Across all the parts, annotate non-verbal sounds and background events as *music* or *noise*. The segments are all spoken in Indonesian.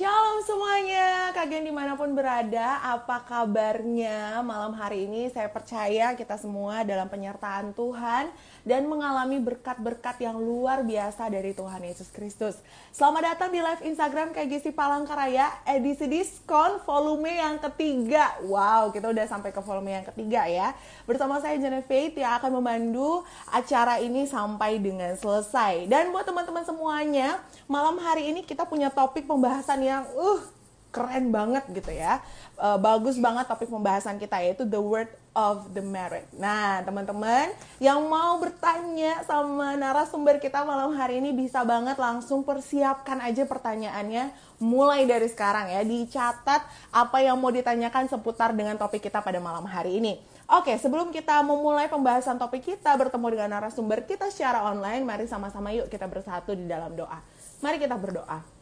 Shalom semuanya, kalian di mana pun berada, apa kabarnya malam hari ini? Saya percaya kita semua dalam penyertaan Tuhan dan mengalami berkat-berkat yang luar biasa dari Tuhan Yesus Kristus. Selamat datang di live Instagram KGC Palangkaraya, edisi diskon volume yang ketiga. Wow, kita udah sampai ke volume yang ketiga ya. Bersama saya Faith yang akan memandu acara ini sampai dengan selesai. Dan buat teman-teman semuanya, malam hari ini kita punya topik pembahasan yang uh keren banget gitu ya. Uh, bagus banget topik pembahasan kita yaitu the word of the merit. Nah, teman-teman yang mau bertanya sama narasumber kita malam hari ini bisa banget langsung persiapkan aja pertanyaannya mulai dari sekarang ya. Dicatat apa yang mau ditanyakan seputar dengan topik kita pada malam hari ini. Oke, sebelum kita memulai pembahasan topik kita bertemu dengan narasumber kita secara online, mari sama-sama yuk kita bersatu di dalam doa. Mari kita berdoa.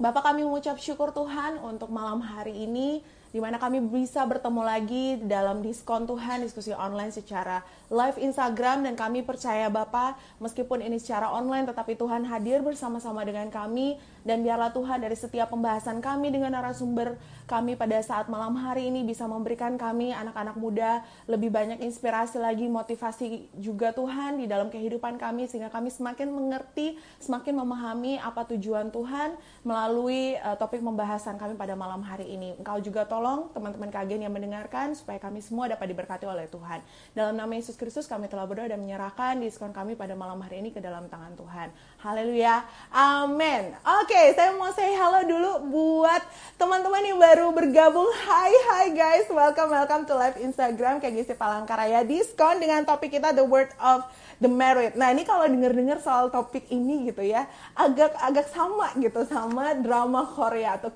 Bapak kami mengucap syukur Tuhan untuk malam hari ini di mana kami bisa bertemu lagi dalam diskon Tuhan diskusi online secara live Instagram dan kami percaya Bapak meskipun ini secara online tetapi Tuhan hadir bersama-sama dengan kami dan biarlah Tuhan dari setiap pembahasan kami dengan narasumber kami pada saat malam hari ini bisa memberikan kami anak-anak muda lebih banyak inspirasi lagi motivasi juga Tuhan di dalam kehidupan kami sehingga kami semakin mengerti semakin memahami apa tujuan Tuhan melalui uh, topik pembahasan kami pada malam hari ini Engkau juga tolong teman-teman kagen yang mendengarkan supaya kami semua dapat diberkati oleh Tuhan. Dalam nama Yesus Kristus kami telah berdoa dan menyerahkan diskon kami pada malam hari ini ke dalam tangan Tuhan. Haleluya. Amin. Oke, saya mau say halo dulu buat teman-teman yang baru bergabung. Hai hai guys, welcome welcome to live Instagram KGC Palangkaraya diskon dengan topik kita The Word of the Merit. Nah ini kalau denger-dengar soal topik ini gitu ya, agak-agak sama gitu sama drama Korea atau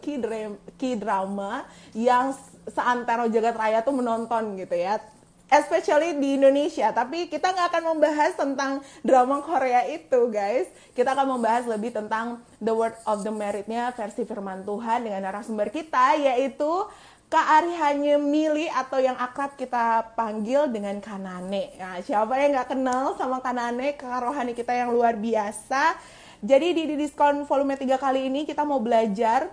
K-drama yang seantero jagat raya tuh menonton gitu ya especially di Indonesia. Tapi kita nggak akan membahas tentang drama Korea itu, guys. Kita akan membahas lebih tentang The Word of the Merit-nya versi firman Tuhan dengan narasumber kita, yaitu Kak Ari hanya Mili atau yang akrab kita panggil dengan Kanane. Nah, siapa yang nggak kenal sama Kanane, kakak rohani kita yang luar biasa. Jadi di, di diskon volume 3 kali ini kita mau belajar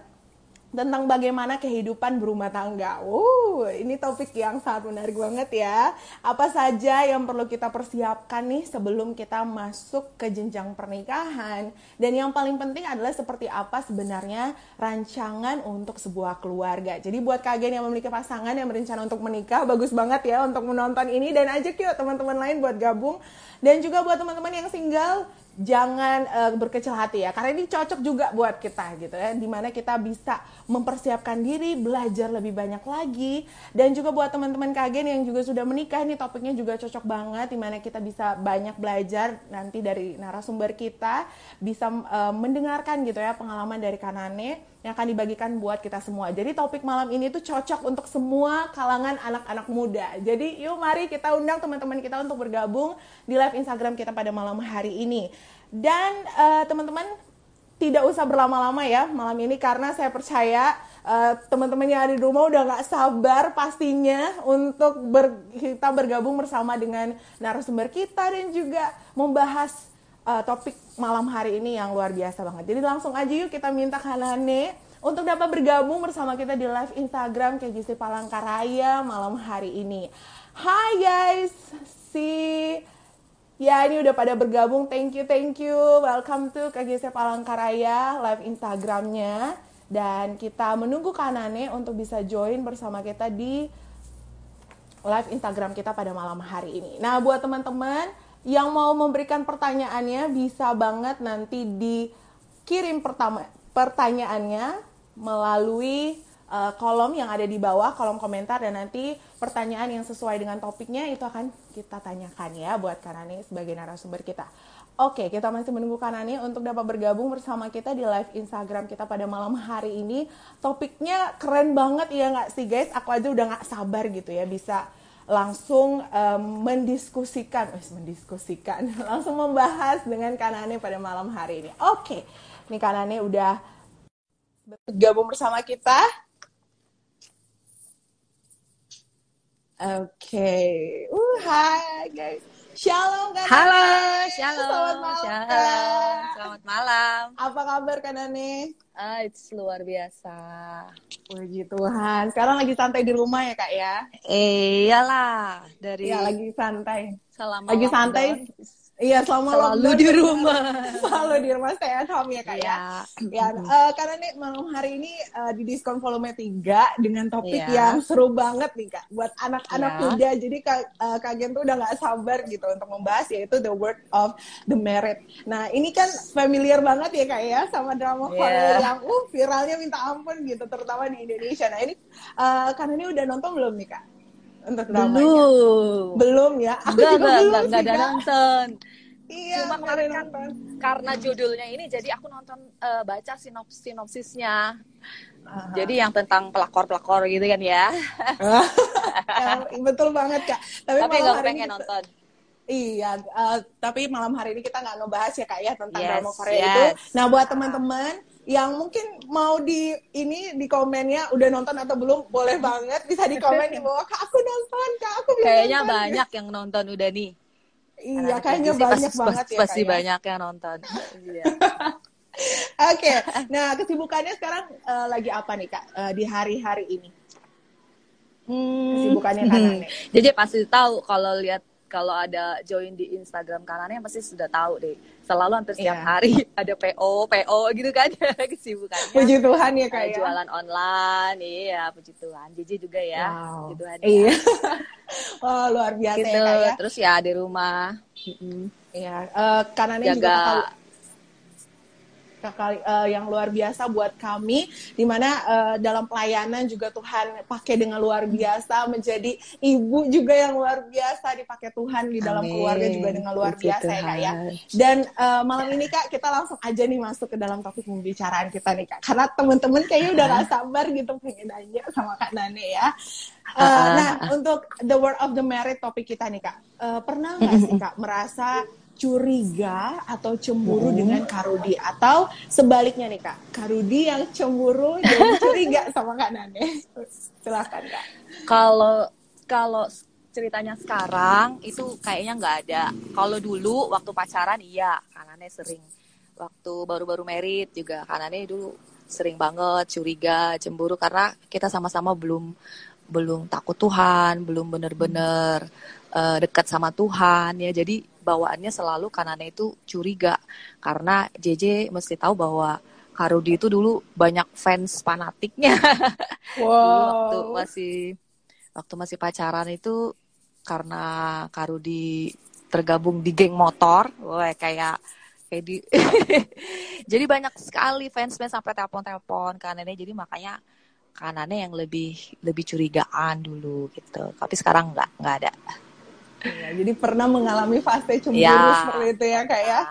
tentang bagaimana kehidupan berumah tangga. Wow, ini topik yang sangat menarik banget ya. Apa saja yang perlu kita persiapkan nih sebelum kita masuk ke jenjang pernikahan? Dan yang paling penting adalah seperti apa sebenarnya rancangan untuk sebuah keluarga. Jadi buat kalian yang memiliki pasangan yang berencana untuk menikah, bagus banget ya untuk menonton ini dan ajak yuk teman-teman lain buat gabung. Dan juga buat teman-teman yang single, jangan uh, berkecil hati ya karena ini cocok juga buat kita gitu ya di mana kita bisa mempersiapkan diri belajar lebih banyak lagi dan juga buat teman-teman kagen yang juga sudah menikah ini topiknya juga cocok banget di mana kita bisa banyak belajar nanti dari narasumber kita bisa uh, mendengarkan gitu ya pengalaman dari Kanane yang akan dibagikan buat kita semua. Jadi topik malam ini tuh cocok untuk semua kalangan anak-anak muda. Jadi yuk mari kita undang teman-teman kita untuk bergabung di live Instagram kita pada malam hari ini. Dan uh, teman-teman tidak usah berlama-lama ya malam ini karena saya percaya uh, teman-teman yang ada di rumah udah nggak sabar pastinya untuk ber, kita bergabung bersama dengan narasumber kita dan juga membahas uh, topik malam hari ini yang luar biasa banget. Jadi langsung aja yuk kita minta Hanane untuk dapat bergabung bersama kita di live Instagram KGC Palangkaraya malam hari ini. Hai guys, si ya ini udah pada bergabung. Thank you, thank you. Welcome to KGC Palangkaraya live Instagramnya. Dan kita menunggu Kanane untuk bisa join bersama kita di live Instagram kita pada malam hari ini. Nah, buat teman-teman yang mau memberikan pertanyaannya bisa banget nanti dikirim pertama pertanyaannya melalui uh, kolom yang ada di bawah kolom komentar dan nanti pertanyaan yang sesuai dengan topiknya itu akan kita tanyakan ya buat Kanani sebagai narasumber kita. Oke, kita masih menunggu Kanani untuk dapat bergabung bersama kita di live Instagram kita pada malam hari ini. Topiknya keren banget ya nggak sih guys? Aku aja udah nggak sabar gitu ya bisa langsung um, mendiskusikan, eh, mendiskusikan, *laughs* langsung membahas dengan Kanane pada malam hari ini. Oke, ini Kanane udah bergabung bersama kita. Okay. uh, hai guys. Shalom Kak Halo, Nane. shalom. Selamat malam. Shalom. Selamat malam. Apa kabar Kak Nane? Ah, it's luar biasa. Puji Tuhan. Sekarang lagi santai di rumah ya Kak ya? Eh, iyalah dari Iya lagi santai. selama Lagi santai. Iya selama selalu lockdown di bener. rumah. *laughs* Selalu di rumah stay at home ya Kak ya? Iya. Ya, eh, karena nih malam hari ini eh, di diskon volume 3 dengan topik Iya. yang seru banget nih Kak buat anak-anak Iya. muda. Jadi Kak, Gen tuh udah gak sabar gitu untuk membahas yaitu The Word of the Merit. Nah, ini kan familiar banget ya Kak ya sama drama Iya. Korea yang uh viralnya minta ampun gitu terutama di Indonesia. Nah, ini eh, karena ini udah nonton belum nih Kak? Untuk dramanya? Belum. Belum ya. Aku *laughs* Enggak, juga enggak, belum enggak, sih, enggak ada nonton. Iya, Cuma kemarin kan nonton. karena judulnya ini jadi aku nonton eh, baca sinops sinopsisnya. Aha. Jadi yang tentang pelakor-pelakor gitu kan ya. *laughs* Betul banget kak. Tapi, Tapi malam hari ini pengen kita- nonton. Iya, eh, tapi malam hari ini kita nggak ngebahas ya kak ya tentang Yes, drama Korea yes. itu. Nah buat teman-teman yang mungkin mau di ini di komennya udah nonton atau belum boleh banget bisa di komen di bawah kak aku nonton kak aku belum Kayaknya nonton." banyak yang nonton udah nih. Iya kayaknya banyak pasti, banget pasti, ya pasti ya. banyak yang nonton. *laughs* Iya. Oke, nah kesibukannya sekarang eh, lagi apa nih kak eh, di hari-hari ini? Kesibukannya Kak Nane. *laughs* Jadi pasti tahu kalau lihat kalau ada join di Instagram kanannya pasti sudah tahu deh. Selalu hampir setiap Iya. hari *laughs* ada PO, PO gitu kan *laughs* kesibukannya. Puji Tuhan ya Eh, ya. jualan online, iya puji Tuhan. Jiji juga ya, Wow. puji Tuhan. Iya. ya. *laughs* Wah luar biasa Gitu. ya kak ya. Terus ya di rumah. Iya, eh, kanannya juga Jaga kakak, kakak eh, yang luar biasa buat kami, di mana eh, dalam pelayanan juga Tuhan pakai dengan luar biasa, menjadi ibu juga yang luar biasa dipakai Tuhan di dalam Amin. keluarga juga dengan luar Puji biasa ya kak ya. Tuhan. Dan eh, malam ini kak kita langsung aja nih masuk ke dalam topik pembicaraan kita nih kak, karena teman-teman kayaknya udah gak sabar gitu pengen nanya sama kak Nane ya. Eh, Ah, nah untuk the word of the merit topik kita nih kak, Eh, pernah nggak *laughs* sih kak merasa curiga atau cemburu dengan Karudi atau sebaliknya nih kak, Karudi yang cemburu jadi *laughs* curiga sama kak Nane? Silahkan kak. Kalau kalau ceritanya sekarang itu kayaknya nggak ada. Kalau dulu waktu pacaran iya, kanannya sering. Waktu baru-baru merit juga kanannya dulu sering banget curiga, cemburu karena kita sama-sama belum belum takut Tuhan, belum bener-bener eh, dekat sama Tuhan ya. Jadi bawaannya selalu kanannya itu curiga karena JJ mesti tahu bahwa Karudi itu dulu banyak fans fanatiknya. *laughs* Dulu waktu Wow. masih waktu masih pacaran itu karena Karudi tergabung di geng motor, wah kayak kayak di *laughs* jadi banyak sekali fans-fans sampai telepon-telepon kanannya jadi makanya kanannya yang lebih lebih curigaan dulu gitu. Tapi sekarang nggak nggak ada. Iya, jadi pernah mengalami fase cemburu Ya. seperti itu ya kak ya?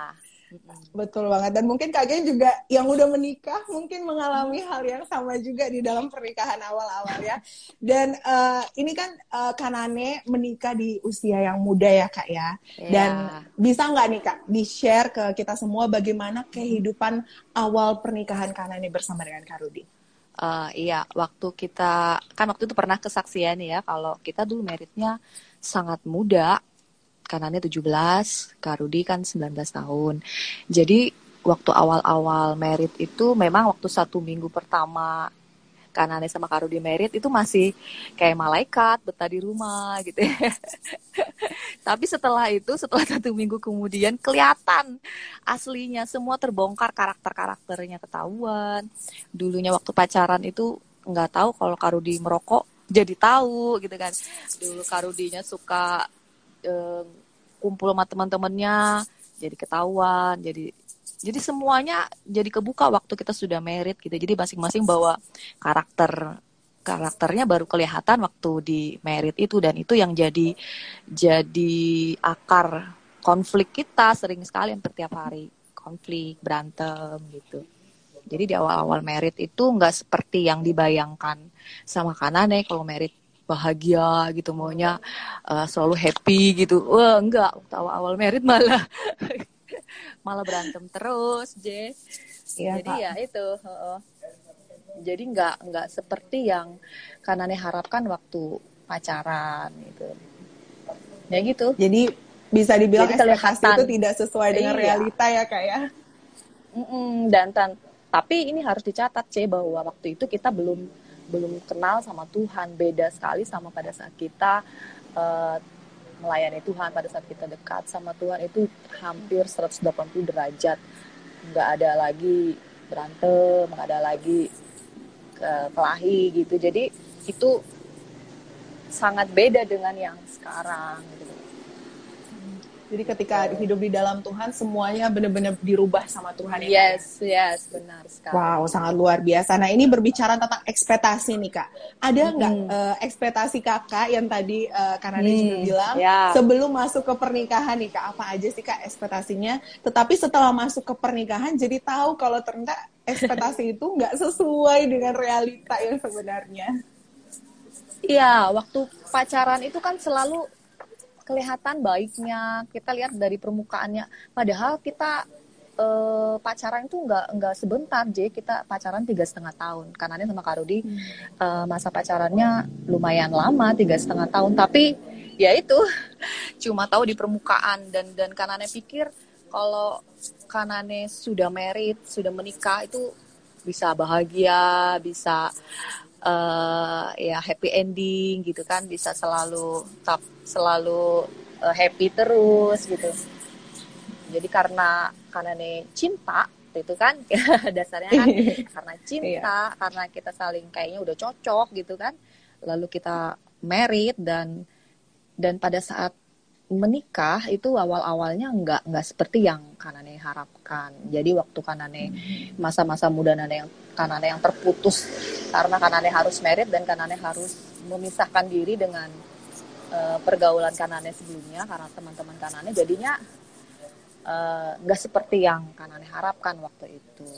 Betul banget. Dan mungkin Kak Gen juga yang udah menikah mungkin mengalami hal yang sama juga di dalam pernikahan awal-awal ya. Dan eh, ini kan eh, Kanane menikah di usia yang muda ya Kak ya. Dan Ya. bisa nggak nih Kak di-share ke kita semua bagaimana kehidupan awal pernikahan Kanane bersama dengan Kak Rudi? Eh, iya, waktu kita kan waktu itu pernah kesaksian ya kalau kita dulu meritnya sangat muda. Kanannya 17, Kak Rudi kan 19 tahun. Jadi waktu awal-awal merit itu memang waktu satu minggu pertama Kanane sama Kak Rudi merit itu masih kayak malaikat betah di rumah gitu ya. *laughs* Tapi setelah itu, setelah satu minggu kemudian kelihatan aslinya semua terbongkar karakter-karakternya ketahuan. Dulunya waktu pacaran itu nggak tahu kalau Karudi merokok jadi tahu gitu kan. Dulu Karudinya suka eh, kumpul sama teman-temannya jadi ketahuan, jadi jadi semuanya jadi kebuka waktu kita sudah merit gitu. Jadi masing-masing bawa karakter karakternya baru kelihatan waktu di merit itu dan itu yang jadi jadi akar konflik kita sering sekali hampir tiap hari konflik berantem gitu jadi di awal-awal merit itu nggak seperti yang dibayangkan sama kanane kalau merit bahagia gitu maunya eh, selalu happy gitu. Wah enggak waktu awal-awal merit malah *laughs* malah berantem terus J Iya, jadi Kak. ya itu heeh. jadi nggak nggak seperti yang kanane harapkan waktu pacaran gitu. Ya gitu. Jadi bisa dibilang Jadi ekspektasi itu tidak sesuai dengan iya. realita ya kak ya? Mm -mm, dan, dan tapi ini harus dicatat C bahwa waktu itu kita belum belum kenal sama Tuhan. Beda sekali sama pada saat kita uh, melayani Tuhan pada saat kita dekat sama Tuhan itu hampir 180 derajat. Nggak ada lagi berantem nggak ada lagi uh, kelahi gitu. Jadi itu sangat beda dengan yang sekarang jadi ketika hidup di dalam Tuhan semuanya benar-benar dirubah sama Tuhan ya. ya? Yes, yes, benar sekali. Wow, sangat luar biasa. Nah, ini berbicara tentang ekspektasi nih, Kak. Ada nggak hmm. uh, ekspektasi Kakak yang tadi uh, karena hmm. juga bilang yeah. sebelum masuk ke pernikahan nih, Kak, apa aja sih Kak ekspektasinya? Tetapi setelah masuk ke pernikahan jadi tahu kalau ternyata ekspektasi itu nggak sesuai dengan realita yang sebenarnya. Iya, waktu pacaran itu kan selalu kelihatan baiknya. Kita lihat dari permukaannya. Padahal kita uh, pacaran itu nggak nggak sebentar J. Kita pacaran tiga setengah tahun. Karena ini sama Karudi hmm. uh, masa pacarannya lumayan lama tiga setengah tahun. Tapi ya itu *laughs* cuma tahu di permukaan. Dan dan kanannya pikir kalau kanane sudah merit sudah menikah itu bisa bahagia bisa uh, ya happy ending gitu kan bisa selalu tak selalu uh, happy terus gitu jadi karena karena nih cinta itu kan *laughs* dasarnya kan *laughs* karena cinta iya. karena kita saling kayaknya udah cocok gitu kan lalu kita merit dan dan pada saat menikah itu awal-awalnya nggak nggak seperti yang Kanane harapkan. Jadi waktu Kanane masa-masa muda Kanane yang Kanane yang terputus karena Kanane harus merit dan Kanane harus memisahkan diri dengan uh, pergaulan Kanane sebelumnya karena teman-teman Kanane jadinya eh, nggak uh, seperti yang Kanane harapkan waktu itu.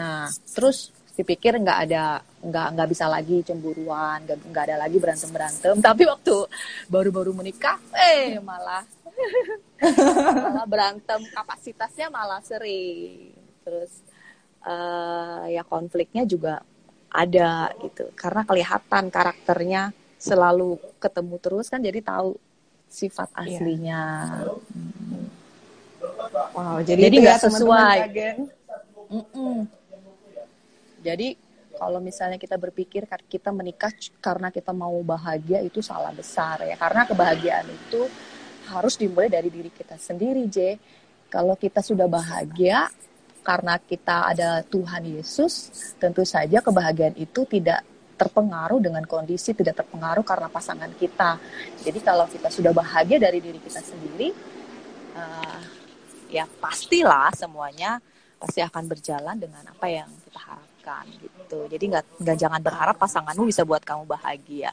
Nah terus dipikir nggak ada nggak nggak bisa lagi cemburuan nggak ada lagi berantem berantem *laughs* tapi waktu baru-baru menikah eh malah malah berantem. Kapasitasnya malah sering. Terus uh, ya konfliknya juga ada gitu. Karena kelihatan karakternya selalu ketemu terus kan jadi tahu sifat iya. aslinya. Iya. wow jadi, jadi nggak sesuai. mm -mm jadi kalau misalnya kita berpikir kita menikah karena kita mau bahagia itu salah besar ya. Karena kebahagiaan itu harus dimulai dari diri kita sendiri, J. Kalau kita sudah bahagia karena kita ada Tuhan Yesus, tentu saja kebahagiaan itu tidak terpengaruh dengan kondisi, tidak terpengaruh karena pasangan kita. Jadi kalau kita sudah bahagia dari diri kita sendiri, uh, ya pastilah semuanya pasti akan berjalan dengan apa yang kita harapkan kan gitu. Jadi nggak nggak jangan berharap pasanganmu bisa buat kamu bahagia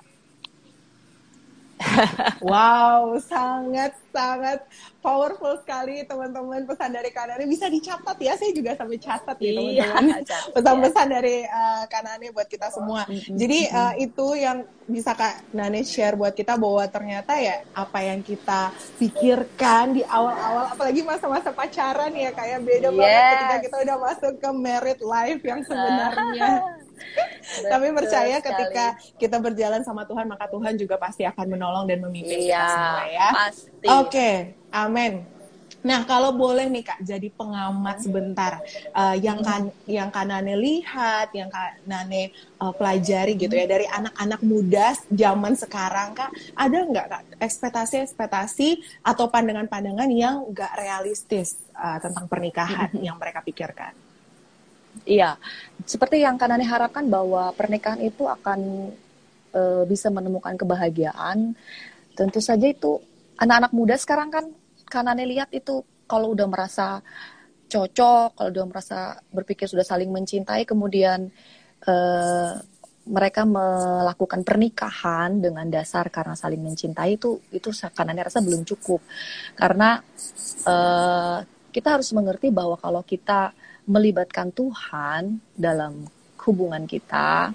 wow, sangat sangat powerful sekali teman-teman pesan dari Kanani bisa dicatat ya. Saya juga sampai *laughs* catat ya teman-teman. Pesan-pesan dari uh, Kanani buat kita semua. Jadi uh, itu yang bisa Kak Nane share buat kita bahwa ternyata ya apa yang kita pikirkan di awal-awal apalagi masa-masa pacaran ya kayak beda yes. banget ketika kita udah masuk ke married life yang sebenarnya. Tapi percaya sekali. ketika kita berjalan sama Tuhan, maka Tuhan juga pasti akan menolong dan memimpin iya, kita semua ya. Oke, okay. amin. Nah, kalau boleh nih Kak, jadi pengamat sebentar uh, yang kan yang Kanane lihat, yang Kanane uh, pelajari gitu ya dari anak-anak muda zaman sekarang Kak, ada nggak Kak ekspektasi-ekspektasi atau pandangan-pandangan yang nggak realistis uh, tentang pernikahan yang mereka pikirkan? Iya, seperti yang Kanani harapkan bahwa pernikahan itu akan e, bisa menemukan kebahagiaan. Tentu saja itu anak-anak muda sekarang kan Kanani lihat itu kalau udah merasa cocok, kalau udah merasa berpikir sudah saling mencintai, kemudian e, mereka melakukan pernikahan dengan dasar karena saling mencintai itu itu Kanani rasa belum cukup karena e, kita harus mengerti bahwa kalau kita melibatkan Tuhan dalam hubungan kita,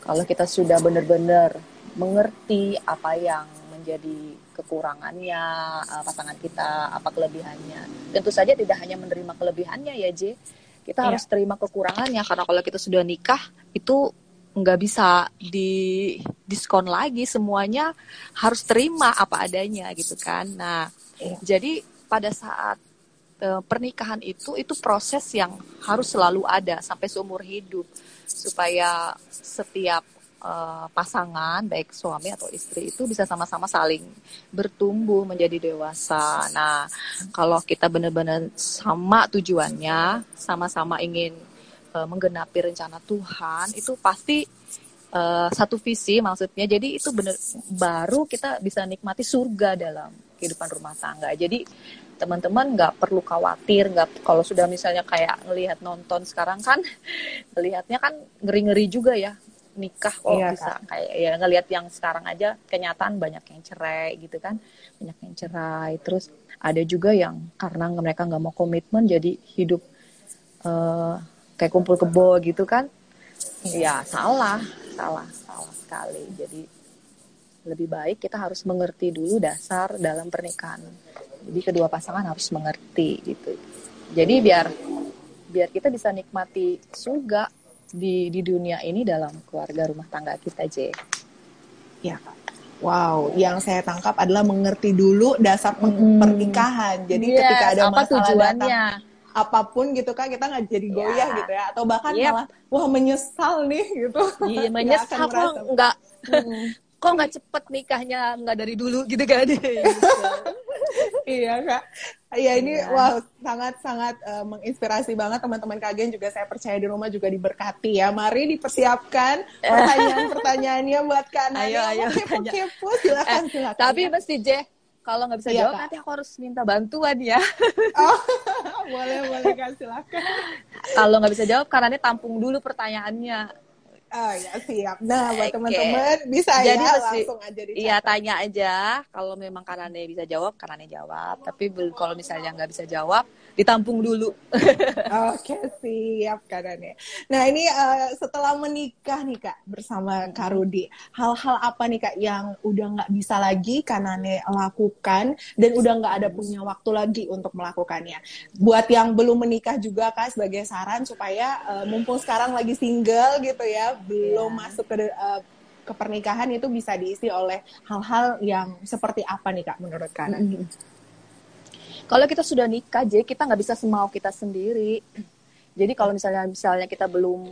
kalau kita sudah benar-benar mengerti apa yang menjadi kekurangannya uh, pasangan kita, apa kelebihannya. Tentu saja tidak hanya menerima kelebihannya ya, J. Kita iya. harus terima kekurangannya karena kalau kita sudah nikah itu nggak bisa di diskon lagi semuanya harus terima apa adanya gitu kan. Nah, Iya. Jadi pada saat uh, pernikahan itu itu proses yang harus selalu ada sampai seumur hidup supaya setiap uh, pasangan baik suami atau istri itu bisa sama-sama saling bertumbuh menjadi dewasa. Nah, kalau kita benar-benar sama tujuannya, sama-sama ingin uh, menggenapi rencana Tuhan, itu pasti uh, satu visi maksudnya. Jadi itu benar baru kita bisa nikmati surga dalam kehidupan rumah tangga. Jadi teman-teman nggak perlu khawatir nggak kalau sudah misalnya kayak ngelihat nonton sekarang kan *laughs* melihatnya kan ngeri-ngeri juga ya nikah kok iya, bisa kan? kayak ya ngelihat yang sekarang aja kenyataan banyak yang cerai gitu kan banyak yang cerai. Terus ada juga yang karena mereka nggak mau komitmen jadi hidup uh, kayak kumpul kebo gitu kan ya salah salah salah sekali. Jadi lebih baik kita harus mengerti dulu dasar dalam pernikahan jadi kedua pasangan harus mengerti gitu jadi biar biar kita bisa nikmati surga di di dunia ini dalam keluarga rumah tangga kita J ya Wow, yang saya tangkap adalah mengerti dulu dasar hmm. pernikahan. Jadi yes, ketika ada apa masalah tujuannya? datang, apa pun gitu kan kita nggak jadi goyah yeah. gitu ya, atau bahkan yep. malah wah menyesal nih gitu. Iya *laughs* menyesal kok nggak hmm, kok nggak cepet nikahnya nggak dari dulu gitu kan? *laughs* iya kak. Iya ini iya. wah sangat sangat uh, menginspirasi banget teman-teman kagen juga saya percaya di rumah juga diberkati ya. Mari dipersiapkan *laughs* pertanyaan-pertanyaannya buat kak ayo ayo kepo-kepo silakan eh, silakan. tapi ya. mesti J kalau nggak bisa iya, jawab kak. nanti aku harus minta bantuan ya. *laughs* Oh, *laughs* boleh boleh kak silakan. Kalau nggak bisa jawab karena ini tampung dulu pertanyaannya Oh ya siap. Nah buat okay. teman-teman bisa Jadi ya mesti, langsung aja dicatat. Iya tanya aja. Kalau memang Karane bisa jawab, Karane jawab. Tapi kalau misalnya nggak bisa jawab, ditampung dulu. *laughs* Oke, siap Kak Dani. Nah, ini uh, setelah menikah nih Kak bersama Kak Rudi, hal-hal apa nih Kak yang udah nggak bisa lagi Kanane lakukan dan udah nggak ada punya waktu lagi untuk melakukannya. Buat yang belum menikah juga Kak sebagai saran supaya uh, mumpung sekarang lagi single gitu ya, belum yeah. masuk ke uh, ke pernikahan itu bisa diisi oleh hal-hal yang seperti apa nih Kak menurut Kak? Mm -hmm. Kalau kita sudah nikah, jadi kita nggak bisa semau kita sendiri. *clears throat* Jadi kalau misalnya misalnya kita belum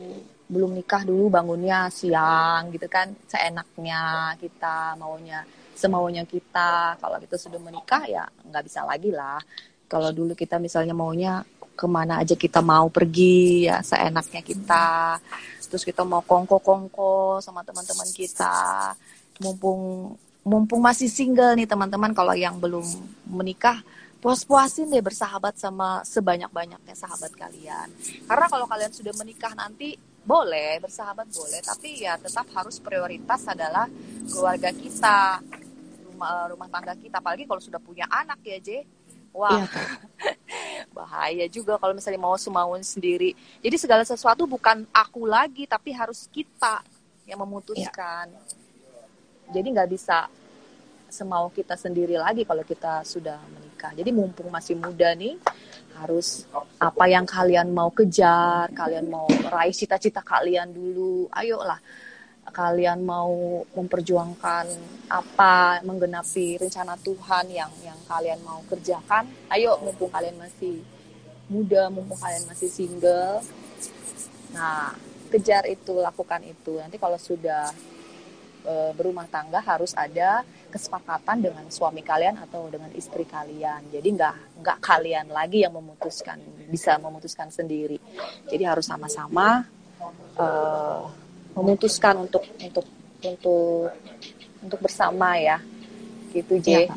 belum nikah dulu bangunnya siang gitu kan, seenaknya kita maunya semaunya kita. Kalau kita sudah menikah ya nggak bisa lagi lah. Kalau dulu kita misalnya maunya ke mana aja kita mau pergi ya seenaknya kita. Terus kita mau kongko-kongko sama teman-teman kita. Mumpung mumpung masih single nih teman-teman kalau yang belum menikah puas-puasin deh bersahabat sama sebanyak-banyaknya sahabat kalian. Karena kalau kalian sudah menikah nanti boleh bersahabat boleh, tapi ya tetap harus prioritas adalah keluarga kita, rumah rumah tangga kita. Apalagi kalau sudah punya anak ya, J. Wah, iya. *laughs* bahaya juga kalau misalnya mau semauan sendiri. Jadi segala sesuatu bukan aku lagi, tapi harus kita yang memutuskan. Iya. Jadi nggak bisa semau kita sendiri lagi kalau kita sudah menikah. Jadi mumpung masih muda nih, harus apa yang kalian mau kejar, kalian mau raih cita-cita kalian dulu, ayolah kalian mau memperjuangkan apa menggenapi rencana Tuhan yang yang kalian mau kerjakan, ayo mumpung kalian masih muda, mumpung kalian masih single. Nah, kejar itu, lakukan itu. Nanti kalau sudah e, berumah tangga harus ada kesepakatan dengan suami kalian atau dengan istri kalian. Jadi nggak nggak kalian lagi yang memutuskan bisa memutuskan sendiri. Jadi harus sama-sama uh, memutuskan untuk untuk untuk untuk bersama ya, gitu J. Ya,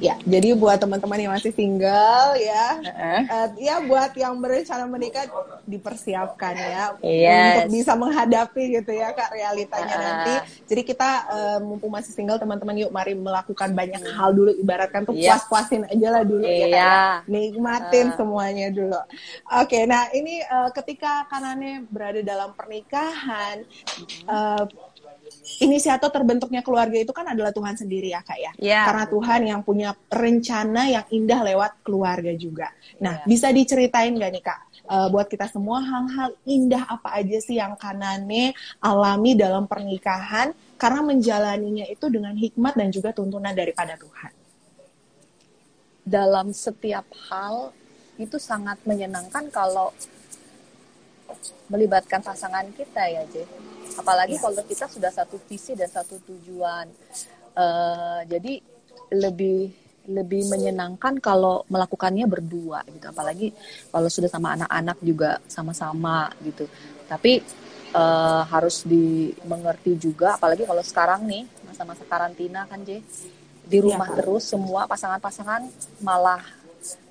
Ya, jadi buat teman-teman yang masih single ya, uh-uh. uh, ya buat yang berencana menikah dipersiapkan ya yes. untuk bisa menghadapi gitu ya kak realitanya uh. nanti. Jadi kita uh, mumpung masih single teman-teman yuk mari melakukan banyak hal dulu ibaratkan tuh yep. puas-puasin aja lah dulu yeah. ya kak. Ya. Nikmatin uh. semuanya dulu. Oke, okay, nah ini uh, ketika kanannya berada dalam pernikahan. Uh, inisiator terbentuknya keluarga itu kan adalah Tuhan sendiri ya kak ya. Yeah. Karena Tuhan yang punya rencana yang indah lewat keluarga juga. Nah yeah. bisa diceritain gak nih kak? Uh, buat kita semua hal-hal indah apa aja sih yang kanane alami dalam pernikahan karena menjalaninya itu dengan hikmat dan juga tuntunan daripada Tuhan. dalam setiap hal itu sangat menyenangkan kalau melibatkan pasangan kita ya J. Apalagi ya. kalau kita sudah satu visi dan satu tujuan. Uh, jadi lebih lebih menyenangkan kalau melakukannya berdua gitu. Apalagi kalau sudah sama anak-anak juga sama-sama gitu. Tapi uh, harus dimengerti juga apalagi kalau sekarang nih masa-masa karantina kan J di iya. rumah ya. terus semua pasangan-pasangan malah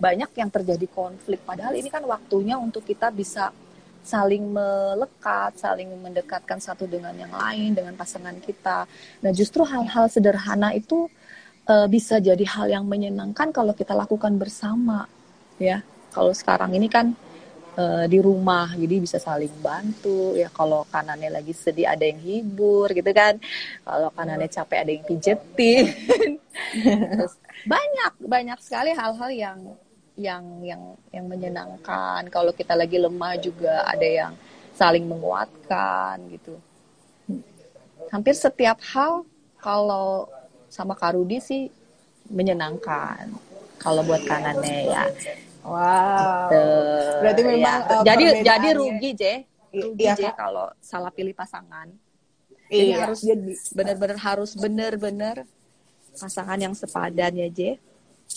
banyak yang terjadi konflik padahal ini kan waktunya untuk kita bisa saling melekat, saling mendekatkan satu dengan yang lain dengan pasangan kita. Nah, justru hal-hal sederhana itu uh, bisa jadi hal yang menyenangkan kalau kita lakukan bersama, ya. Kalau sekarang ini kan uh, di rumah jadi bisa saling bantu ya kalau kanannya lagi sedih ada yang hibur gitu kan kalau kanannya capek ada yang pijetin *laughs* terus banyak banyak sekali hal-hal yang yang yang yang menyenangkan kalau kita lagi lemah juga ada yang saling menguatkan gitu hampir setiap hal kalau sama Karudi sih menyenangkan kalau buat kanannya ya Wow. Gitu. Berarti memang ya. uh, jadi jadi rugi je, rugi iya, je kalau salah pilih pasangan. Jadi iya, harus jadi benar-benar harus benar-benar pasangan yang sepadan ya je.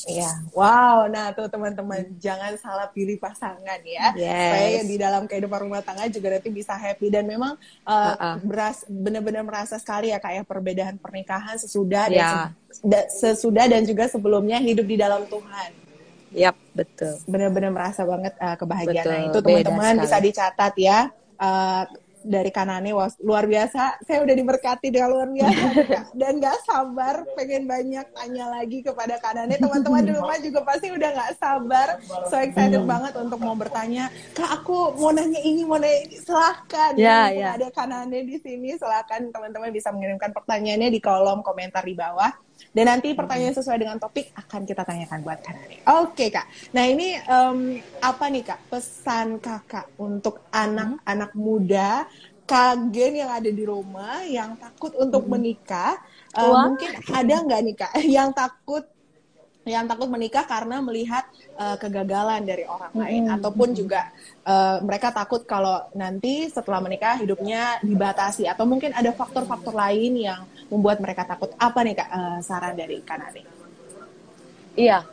Iya, wow. Nah tuh teman-teman hmm. jangan salah pilih pasangan ya. Yes. Supaya di dalam kehidupan rumah tangga juga nanti bisa happy dan memang uh, uh -uh. beras benar-benar merasa sekali ya kayak ya, perbedaan pernikahan sesudah yeah. dan sesudah dan juga sebelumnya hidup di dalam Tuhan. Yap, betul. Benar-benar merasa banget uh, kebahagiaan. Betul, nah, itu teman-teman bisa dicatat ya. Uh, dari Kanane wah, luar biasa. Saya udah diberkati dengan luar biasa *laughs* dan gak sabar pengen banyak tanya lagi kepada Kanane. Teman-teman di rumah juga pasti udah gak sabar, so excited hmm. banget untuk mau bertanya. Kak aku mau nanya ini, mau nanya ini. Silahkan. Ya, ya. Ada Kanane di sini. Silahkan teman-teman bisa mengirimkan pertanyaannya di kolom komentar di bawah. Dan nanti pertanyaan sesuai dengan topik akan kita tanyakan buat Kanani. Oke kak. Nah ini um, apa nih kak pesan kakak untuk anak-anak muda kagen yang ada di rumah yang takut untuk menikah? Uh, mungkin ada nggak nih kak *laughs* yang takut yang takut menikah karena melihat uh, kegagalan dari orang lain mm-hmm. ataupun juga uh, mereka takut kalau nanti setelah menikah hidupnya dibatasi atau mungkin ada faktor-faktor lain yang membuat mereka takut apa nih kak uh, saran dari Kanade? Iya,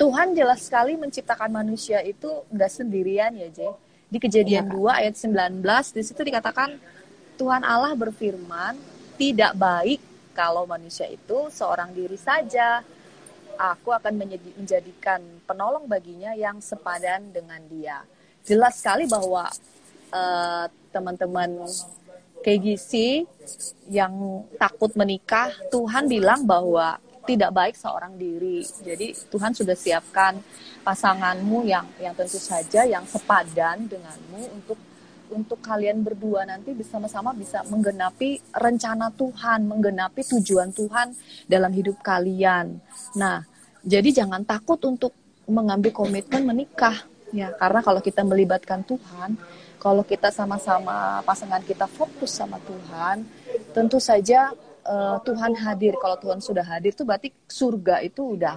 Tuhan jelas sekali menciptakan manusia itu nggak sendirian ya Jay. Di kejadian iya, 2 ayat 19 di situ dikatakan Tuhan Allah berfirman tidak baik kalau manusia itu seorang diri saja aku akan menjadikan penolong baginya yang sepadan dengan dia. Jelas sekali bahwa uh, teman-teman KGC yang takut menikah, Tuhan bilang bahwa tidak baik seorang diri. Jadi Tuhan sudah siapkan pasanganmu yang yang tentu saja yang sepadan denganmu untuk untuk kalian berdua nanti bersama-sama bisa menggenapi rencana Tuhan, menggenapi tujuan Tuhan dalam hidup kalian. Nah, jadi jangan takut untuk mengambil komitmen menikah ya, karena kalau kita melibatkan Tuhan, kalau kita sama-sama pasangan kita fokus sama Tuhan, tentu saja uh, Tuhan hadir. Kalau Tuhan sudah hadir tuh berarti surga itu udah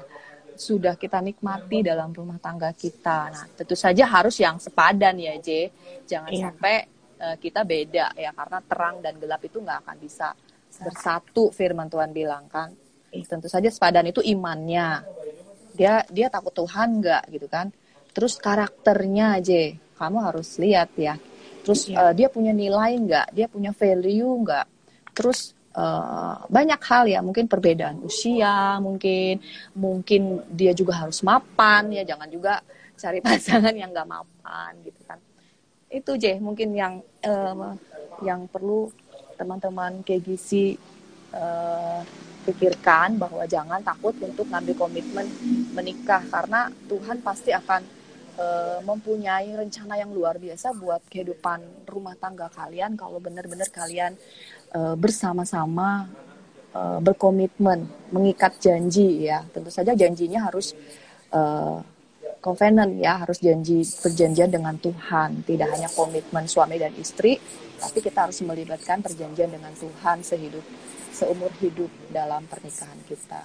sudah kita nikmati dalam rumah tangga kita. Nah, tentu saja harus yang sepadan ya, J. Jangan iya. sampai uh, kita beda ya, karena terang dan gelap itu nggak akan bisa bersatu. Firman Tuhan bilang kan tentu saja sepadan itu imannya dia dia takut Tuhan nggak gitu kan terus karakternya aja kamu harus lihat ya terus ya. uh, dia punya nilai nggak dia punya value nggak terus uh, banyak hal ya. Mungkin perbedaan usia mungkin mungkin dia juga harus mapan ya. Jangan juga cari *laughs* pasangan yang nggak mapan gitu kan. Itu je mungkin yang uh, yang perlu teman-teman KGC uh, pikirkan bahwa jangan takut untuk ngambil komitmen menikah. Karena Tuhan pasti akan mempunyai rencana yang luar biasa buat kehidupan rumah tangga kalian. Kalau benar-benar kalian uh, bersama-sama uh, berkomitmen mengikat janji ya. Tentu saja janjinya harus uh, covenant ya. Harus janji perjanjian dengan Tuhan. Tidak hanya komitmen suami dan istri tapi kita harus melibatkan perjanjian dengan Tuhan sehidup seumur hidup dalam pernikahan kita.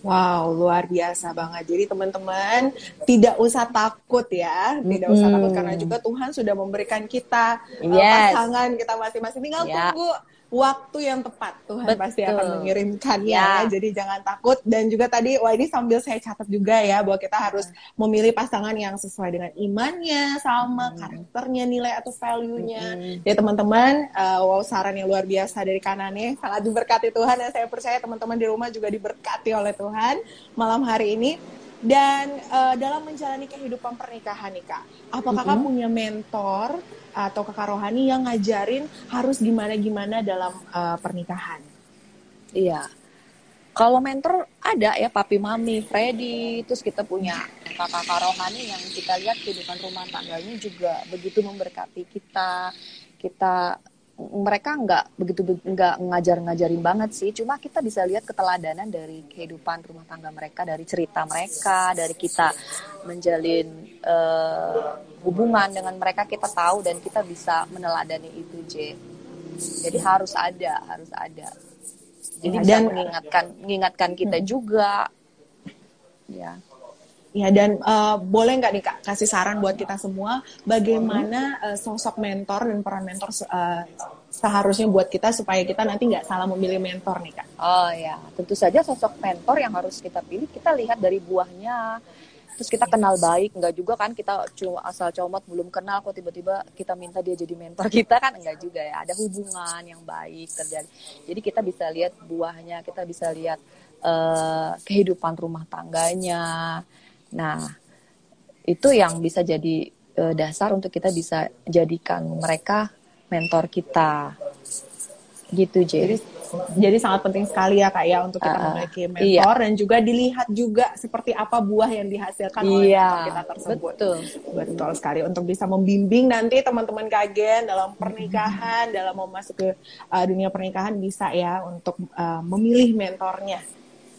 Wow, luar biasa banget. Jadi teman-teman tidak usah takut ya, tidak usah takut karena juga Tuhan sudah memberikan kita uh, Yes. pasangan kita masing-masing. Tinggal Ya. tunggu waktu yang tepat. Tuhan Betul. pasti akan mengirimkannya. Ya. ya. Jadi jangan takut dan juga tadi wah ini sambil saya catat juga ya bahwa kita harus memilih pasangan yang sesuai dengan imannya, sama karakternya, nilai atau value-nya. Ya teman-teman, uh, wow saran yang luar biasa dari kanannya sangat diberkati Tuhan dan saya percaya teman-teman di rumah juga diberkati oleh Tuhan malam hari ini. Dan uh, dalam menjalani kehidupan pernikahan nih kak, apa kakak punya mentor atau kakak rohani yang ngajarin harus gimana-gimana dalam uh, pernikahan? Iya. Kalau mentor ada ya papi mami, Freddy, terus kita punya kakak-kakak rohani yang kita lihat kehidupan rumah tangganya juga begitu memberkati kita. Kita mereka nggak begitu nggak ngajar-ngajarin banget sih, cuma kita bisa lihat keteladanan dari kehidupan rumah tangga mereka, dari cerita mereka, dari kita menjalin eh, hubungan dengan mereka kita tahu dan kita bisa meneladani itu, J. Jadi harus ada, harus ada. Jadi dan- mengingatkan mengingatkan kita juga. Ya. Ya dan uh, boleh nggak nih kak kasih saran buat kita semua bagaimana uh, sosok mentor dan peran mentor uh, seharusnya buat kita supaya kita nanti nggak salah memilih mentor nih kak. Oh ya, tentu saja sosok mentor yang harus kita pilih kita lihat dari buahnya. Terus kita kenal baik, enggak juga kan kita cuma asal comot belum kenal kok tiba-tiba kita minta dia jadi mentor *laughs* kita kan enggak juga ya. Ada hubungan yang baik terjadi. Jadi kita bisa lihat buahnya, kita bisa lihat eh, kehidupan rumah tangganya. Nah, itu yang bisa jadi eh, dasar untuk kita bisa jadikan mereka mentor kita. Gitu, Jadi jadi jadi sangat penting sekali ya kak ya untuk kita Uh, memiliki mentor dan juga dilihat juga seperti apa buah yang dihasilkan oleh Iya, mentor kita tersebut. betul. Betul sekali untuk bisa membimbing nanti teman-teman kagen dalam pernikahan, dalam memasuki uh, dunia pernikahan bisa ya untuk uh, memilih mentornya.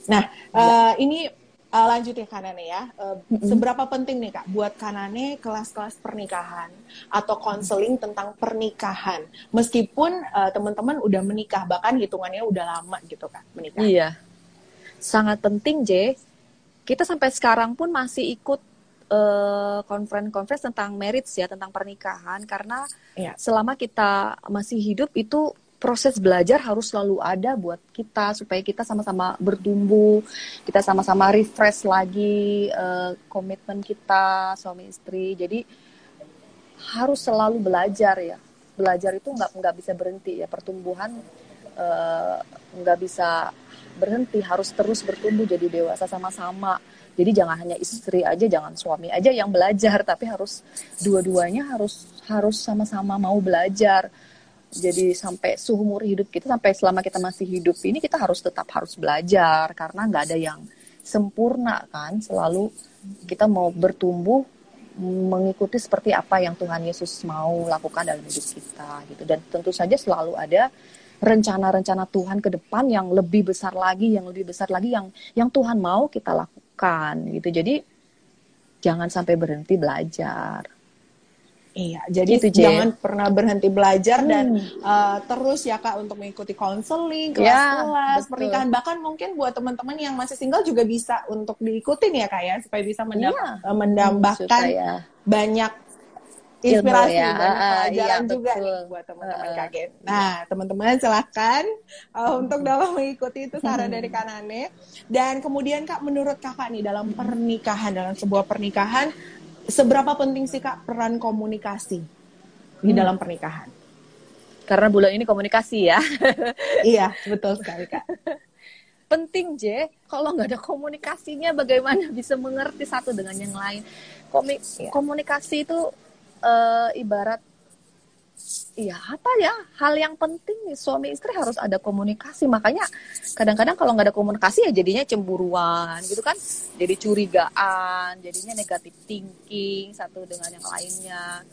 Nah, uh, ini uh, lanjut ya Kanane ya. Uh, Seberapa penting nih Kak buat Kanane kelas-kelas pernikahan atau konseling tentang pernikahan meskipun uh, teman-teman udah menikah bahkan hitungannya udah lama gitu Kak menikah. Iya. Sangat penting, J. Kita sampai sekarang pun masih ikut eh, conference-conference tentang marriage ya, tentang pernikahan karena Iya. selama kita masih hidup itu proses belajar harus selalu ada buat kita supaya kita sama-sama bertumbuh, kita sama-sama refresh lagi eh, komitmen kita suami istri. Jadi harus selalu belajar ya. Belajar itu nggak nggak bisa berhenti ya pertumbuhan eh, nggak bisa berhenti harus terus bertumbuh jadi dewasa sama-sama. Jadi jangan hanya istri aja, jangan suami aja yang belajar, tapi harus dua-duanya harus harus sama-sama mau belajar. Jadi sampai seumur hidup kita, sampai selama kita masih hidup ini kita harus tetap harus belajar karena nggak ada yang sempurna kan. Selalu kita mau bertumbuh mengikuti seperti apa yang Tuhan Yesus mau lakukan dalam hidup kita gitu. Dan tentu saja selalu ada rencana-rencana Tuhan ke depan yang lebih besar lagi, yang lebih besar lagi yang yang Tuhan mau kita lakukan gitu. Jadi jangan sampai berhenti belajar. Iya, jadi Gitu, jangan pernah berhenti belajar dan Hmm. uh, terus ya kak untuk mengikuti konseling, Ya, kelas-kelas, betul. pernikahan. Bahkan mungkin buat teman-teman yang masih single juga bisa untuk diikutin ya kak ya, supaya bisa mendam- Iya. uh, mendambahkan Supaya banyak inspirasi, ya. banyak Ah, pelajaran iya, juga betul. nih buat teman-teman Ah. kaget. Nah, teman-teman silahkan uh, untuk dalam mengikuti itu saran dari Kanane. Dan kemudian kak, menurut kakak nih dalam pernikahan, dalam sebuah pernikahan, seberapa penting sih kak peran komunikasi di Hmm. dalam pernikahan? karena bulan ini komunikasi ya. *laughs* iya, betul sekali kak. penting J kalau nggak ada komunikasinya bagaimana bisa mengerti satu dengan yang lain Komi- Iya. komunikasi itu eh, ibarat Iya apa ya? Hal yang penting nih suami istri harus ada komunikasi. Makanya kadang-kadang kalau nggak ada komunikasi ya jadinya cemburuan gitu kan? Jadi curigaan jadinya negatif thinking satu dengan yang lainnya.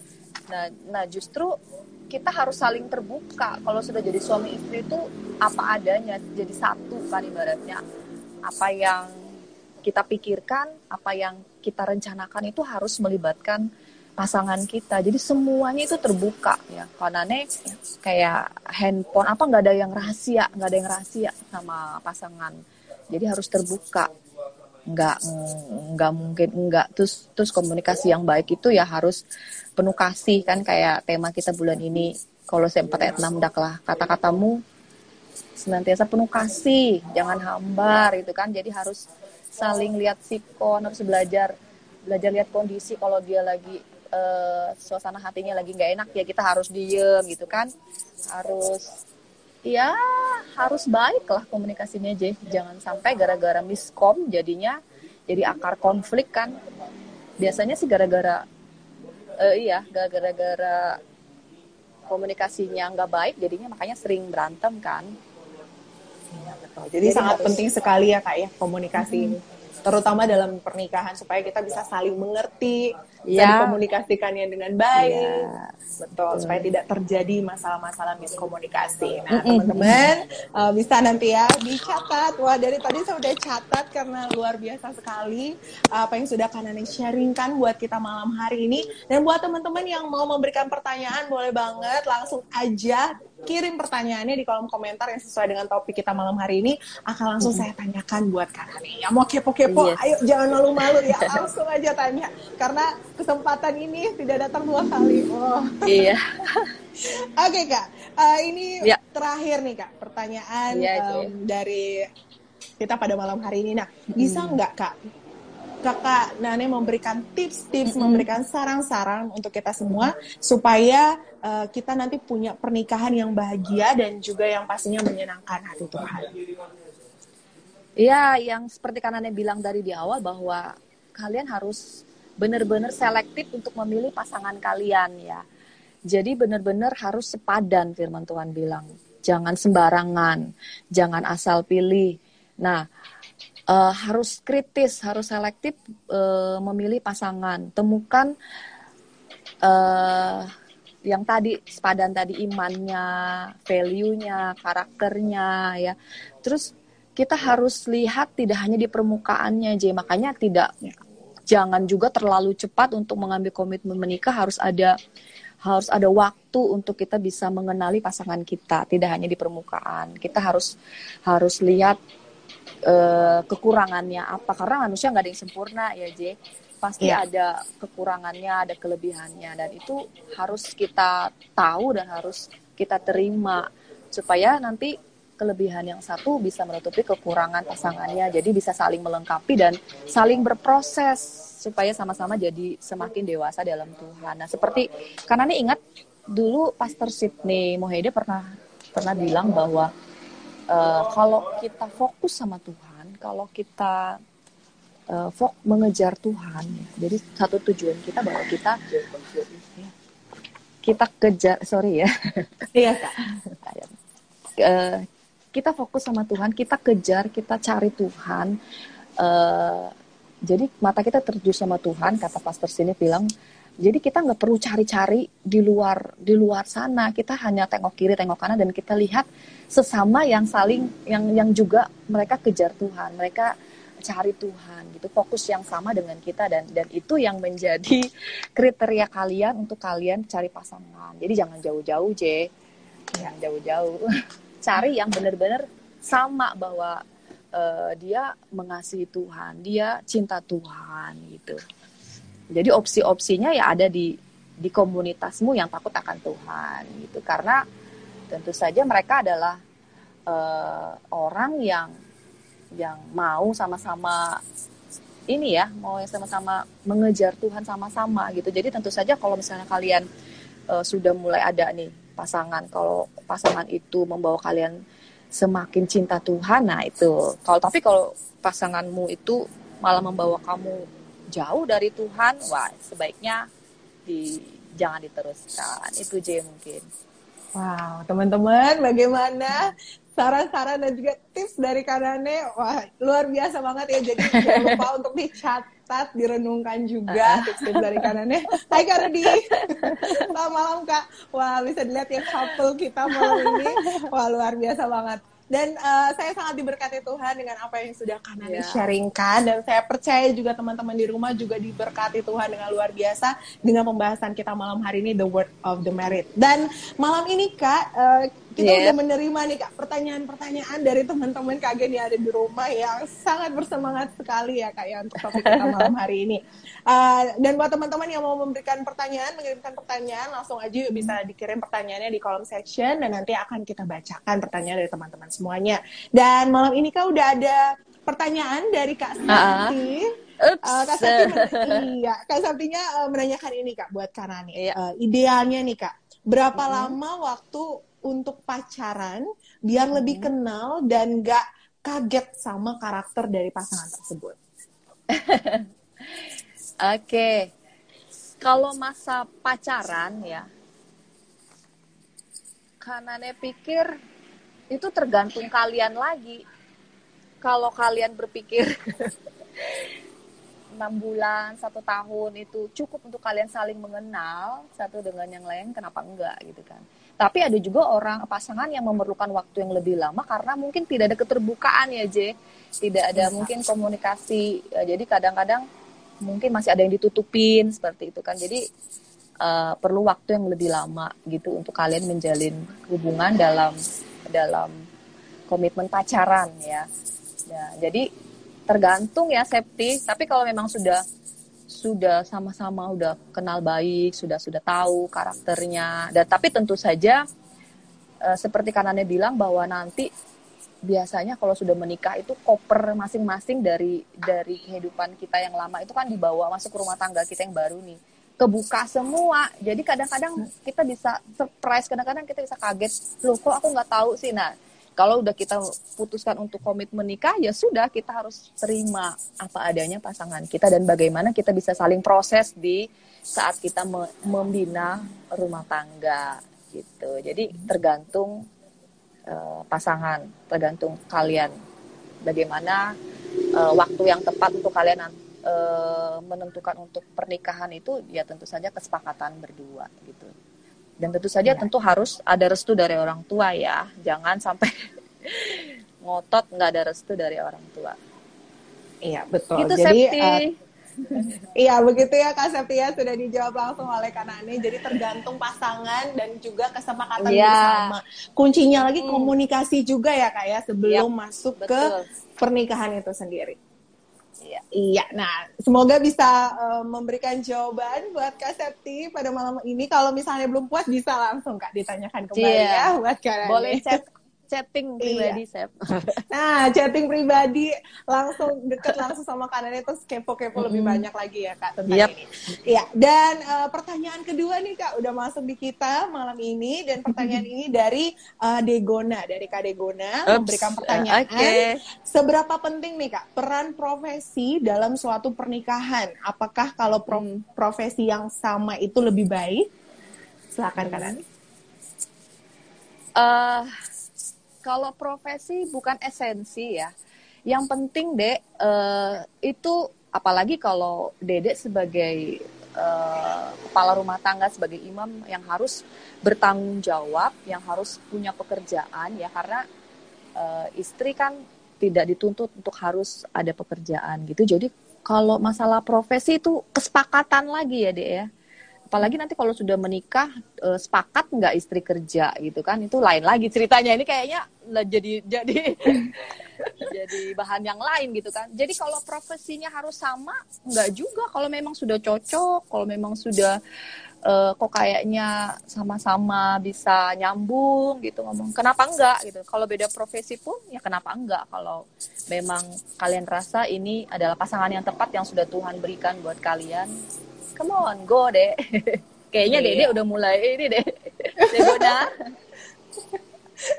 Nah nah justru kita harus saling terbuka. Kalau sudah jadi suami istri itu apa adanya jadi satu kan ibaratnya. Apa yang kita pikirkan apa yang kita rencanakan itu harus melibatkan pasangan kita. Jadi semuanya itu terbuka. Ya. Karena nih kayak handphone apa nggak ada yang rahasia nggak ada yang rahasia sama pasangan. Jadi harus terbuka. Nggak nggak mungkin nggak. Terus terus komunikasi yang baik itu ya harus penuh kasih kan kayak tema kita bulan ini. Kalau 4 ayat 6 daklah kata-katamu senantiasa penuh kasih jangan hambar itu kan. Jadi harus saling lihat sikon harus belajar belajar lihat kondisi kalau dia lagi uh, suasana hatinya lagi nggak enak ya kita harus diem gitu kan. Harus ya harus baik lah komunikasinya aja jangan sampai gara-gara miskom jadinya jadi akar konflik kan. Biasanya sih gara-gara uh, iya gara-gara komunikasinya nggak baik jadinya makanya sering berantem kan. Ya, betul. Jadi, jadi sangat harus, penting sekali ya kak ya komunikasi. Hmm. ini terutama dalam pernikahan supaya kita bisa saling mengerti ya. dan komunikasikannya dengan baik. Ya. Betul, hmm. supaya tidak terjadi masalah-masalah miskomunikasi. Nah, teman-teman uh, bisa nanti ya dicatat. Wah, dari tadi saya udah catat karena luar biasa sekali uh, apa yang sudah Kanani sharingkan buat kita malam hari ini. Dan buat teman-teman yang mau memberikan pertanyaan boleh banget langsung aja kirim pertanyaannya di kolom komentar yang sesuai dengan topik kita malam hari ini akan langsung saya tanyakan buat kalian nih. Yang mau kepo-kepo, yes. ayo jangan malu-malu ya, langsung aja tanya karena kesempatan ini tidak datang dua kali. Oh. Iya. *laughs* Oke okay, kak, uh, ini ya. terakhir nih kak pertanyaan ya, um, dari kita pada malam hari ini. Nah, bisa hmm. nggak kak kakak Nane memberikan tips-tips, mm-hmm. memberikan saran-saran untuk kita semua supaya uh, kita nanti punya pernikahan yang bahagia dan juga yang pastinya menyenangkan hati Tuhan. Iya, yang seperti kan Nane bilang dari di awal bahwa kalian harus benar-benar selektif untuk memilih pasangan kalian ya. Jadi benar-benar harus sepadan firman Tuhan bilang. Jangan sembarangan, jangan asal pilih. Nah, uh, harus kritis, harus selektif uh, memilih pasangan. Temukan uh, yang tadi sepadan tadi imannya, value-nya, karakternya ya. Terus kita harus lihat tidak hanya di permukaannya aja, makanya tidak jangan juga terlalu cepat untuk mengambil komitmen menikah. Harus ada harus ada waktu untuk kita bisa mengenali pasangan kita. Tidak hanya di permukaan. Kita harus harus lihat uh, kekurangannya apa. Karena manusia nggak ada yang sempurna ya J. Pasti yeah. ada kekurangannya ada kelebihannya. Dan itu harus kita tahu dan harus kita terima. Supaya nanti kelebihan yang satu bisa menutupi kekurangan pasangannya. Jadi bisa saling melengkapi dan saling berproses supaya sama-sama jadi semakin dewasa dalam Tuhan. Nah seperti karena nih ingat dulu Pastor Sidney Mohede pernah pernah bilang bahwa uh, kalau kita fokus sama Tuhan, kalau kita uh, fok mengejar Tuhan, jadi satu tujuan kita bahwa kita kita kejar, sorry ya, iya kak, *laughs* uh, kita fokus sama Tuhan, kita kejar, kita cari Tuhan. Uh, jadi mata kita tertuju sama Tuhan, kata Pastor sini bilang, jadi kita nggak perlu cari-cari di luar di luar sana. Kita hanya tengok kiri, tengok kanan dan kita lihat sesama yang saling yang yang juga mereka kejar Tuhan. Mereka cari Tuhan gitu. Fokus yang sama dengan kita dan dan itu yang menjadi *laughs* kriteria kalian untuk kalian cari pasangan. Jadi jangan jauh-jauh J. Jangan jauh-jauh *laughs* cari yang benar-benar sama bahwa uh, dia mengasihi Tuhan dia cinta Tuhan gitu. Jadi opsi-opsinya ya ada di di komunitasmu yang takut akan Tuhan gitu. Karena tentu saja mereka adalah uh, orang yang yang mau sama-sama ini ya mau yang sama-sama mengejar Tuhan sama-sama gitu. Jadi tentu saja kalau misalnya kalian uh, sudah mulai ada nih pasangan. Kalau pasangan itu membawa kalian semakin cinta Tuhan nah itu. Kalau tapi kalau pasanganmu itu malah membawa kamu jauh dari Tuhan wah sebaiknya di jangan diteruskan. Itu J mungkin. Wow, teman-teman, bagaimana saran-saran dan juga tips dari Kanane? Wah, luar biasa banget ya. Jadi jangan lupa *laughs* untuk dicatat, direnungkan juga tips-tips dari Kanane. Hai Kak Rudi. Selamat malam Kak. Wah, bisa dilihat ya couple kita malam ini. Wah, luar biasa banget. Dan uh, saya sangat diberkati Tuhan dengan apa yang sudah Kanani yeah. sharingkan dan saya percaya juga teman-teman di rumah juga diberkati Tuhan dengan luar biasa dengan pembahasan kita malam hari ini The Word of the Merit. Dan malam ini Kak uh, kita yeah. udah menerima nih kak pertanyaan-pertanyaan dari teman-teman kak Gen yang ada di rumah yang sangat bersemangat sekali ya kak ya untuk topik kita malam hari ini. Uh, dan buat teman-teman yang mau memberikan pertanyaan, mengirimkan pertanyaan, langsung aja yuk bisa dikirim pertanyaannya di kolom section dan nanti akan kita bacakan pertanyaan dari teman-teman semuanya. Dan malam ini kak udah ada pertanyaan dari kak Santi. Uh -uh. Oops. Uh, Kak Sabti iya, Kak Sabtinya uh, menanyakan ini Kak buat Kanani. Iya. Uh, idealnya nih Kak, berapa mm -hmm. lama waktu untuk pacaran biar mm -hmm. lebih kenal dan gak kaget sama karakter dari pasangan tersebut? *laughs* Oke. okay. Kalau masa pacaran ya, Kanane pikir itu tergantung kalian lagi. Kalau kalian berpikir *laughs* enam bulan satu tahun itu cukup untuk kalian saling mengenal satu dengan yang lain kenapa enggak gitu kan tapi ada juga orang pasangan yang memerlukan waktu yang lebih lama karena mungkin tidak ada keterbukaan ya J. Tidak ada mungkin komunikasi. Ya, jadi kadang-kadang mungkin masih ada yang ditutupin seperti itu kan. Jadi uh, perlu waktu yang lebih lama gitu untuk kalian menjalin hubungan dalam dalam komitmen pacaran ya. Ya jadi tergantung ya safety tapi kalau memang sudah sudah sama-sama udah kenal baik sudah sudah tahu karakternya. Dan tapi tentu saja e, seperti kanannya bilang bahwa nanti biasanya kalau sudah menikah itu koper masing-masing dari dari kehidupan kita yang lama itu kan dibawa masuk ke rumah tangga kita yang baru nih. Kebuka semua. Jadi kadang-kadang kita bisa surprise kadang-kadang kita bisa kaget. Loh kok aku nggak tahu sih? Nah kalau udah kita putuskan untuk komitmen nikah ya sudah kita harus terima apa adanya pasangan kita dan bagaimana kita bisa saling proses di saat kita membina rumah tangga gitu. Jadi tergantung uh, pasangan tergantung kalian. Bagaimana uh, waktu yang tepat untuk kalian uh, menentukan untuk pernikahan itu ya tentu saja kesepakatan berdua gitu dan tentu saja ya. tentu harus ada restu dari orang tua ya jangan sampai *laughs* ngotot nggak ada restu dari orang tua iya betul gitu, jadi uh, Iya begitu ya Kak Septia sudah dijawab langsung oleh Kanani. Jadi tergantung pasangan dan juga kesepakatan yeah. bersama. Kuncinya lagi hmm. komunikasi juga ya Kak ya sebelum yep, masuk betul. ke pernikahan itu sendiri. Iya. Iya. Nah, semoga bisa uh, memberikan jawaban buat Kak Septi pada malam ini. Kalau misalnya belum puas bisa langsung Kak ditanyakan kembali yeah. ya buat kalian. Boleh chat chatting pribadi iya. Sep. *laughs* Nah, chatting pribadi langsung deket langsung sama kanannya terus kepo-kepo mm -hmm. lebih banyak lagi ya Kak tentang yep. ini. Iya, dan uh, pertanyaan kedua nih Kak udah masuk di kita malam ini dan pertanyaan ini dari uh, Degona, dari Kak Degona Oops. memberikan pertanyaan. Okay. Seberapa penting nih Kak peran profesi dalam suatu pernikahan? Apakah kalau pro hmm. profesi yang sama itu lebih baik? Silakan Kak Nani. Uh, kalau profesi bukan esensi ya. Yang penting dek uh, itu apalagi kalau dedek sebagai uh, kepala rumah tangga sebagai imam yang harus bertanggung jawab, yang harus punya pekerjaan ya karena uh, istri kan tidak dituntut untuk harus ada pekerjaan gitu. Jadi kalau masalah profesi itu kesepakatan lagi ya dek ya apalagi nanti kalau sudah menikah uh, sepakat nggak istri kerja gitu kan itu lain lagi ceritanya. Ini kayaknya jadi jadi *laughs* jadi bahan yang lain gitu kan. Jadi kalau profesinya harus sama nggak juga. Kalau memang sudah cocok kalau memang sudah uh, kok kayaknya sama-sama bisa nyambung gitu ngomong kenapa enggak gitu. Kalau beda profesi pun ya kenapa enggak kalau memang kalian rasa ini adalah pasangan yang tepat yang sudah Tuhan berikan buat kalian come on go deh *laughs* kayaknya deh dia udah mulai ini deh *laughs* goda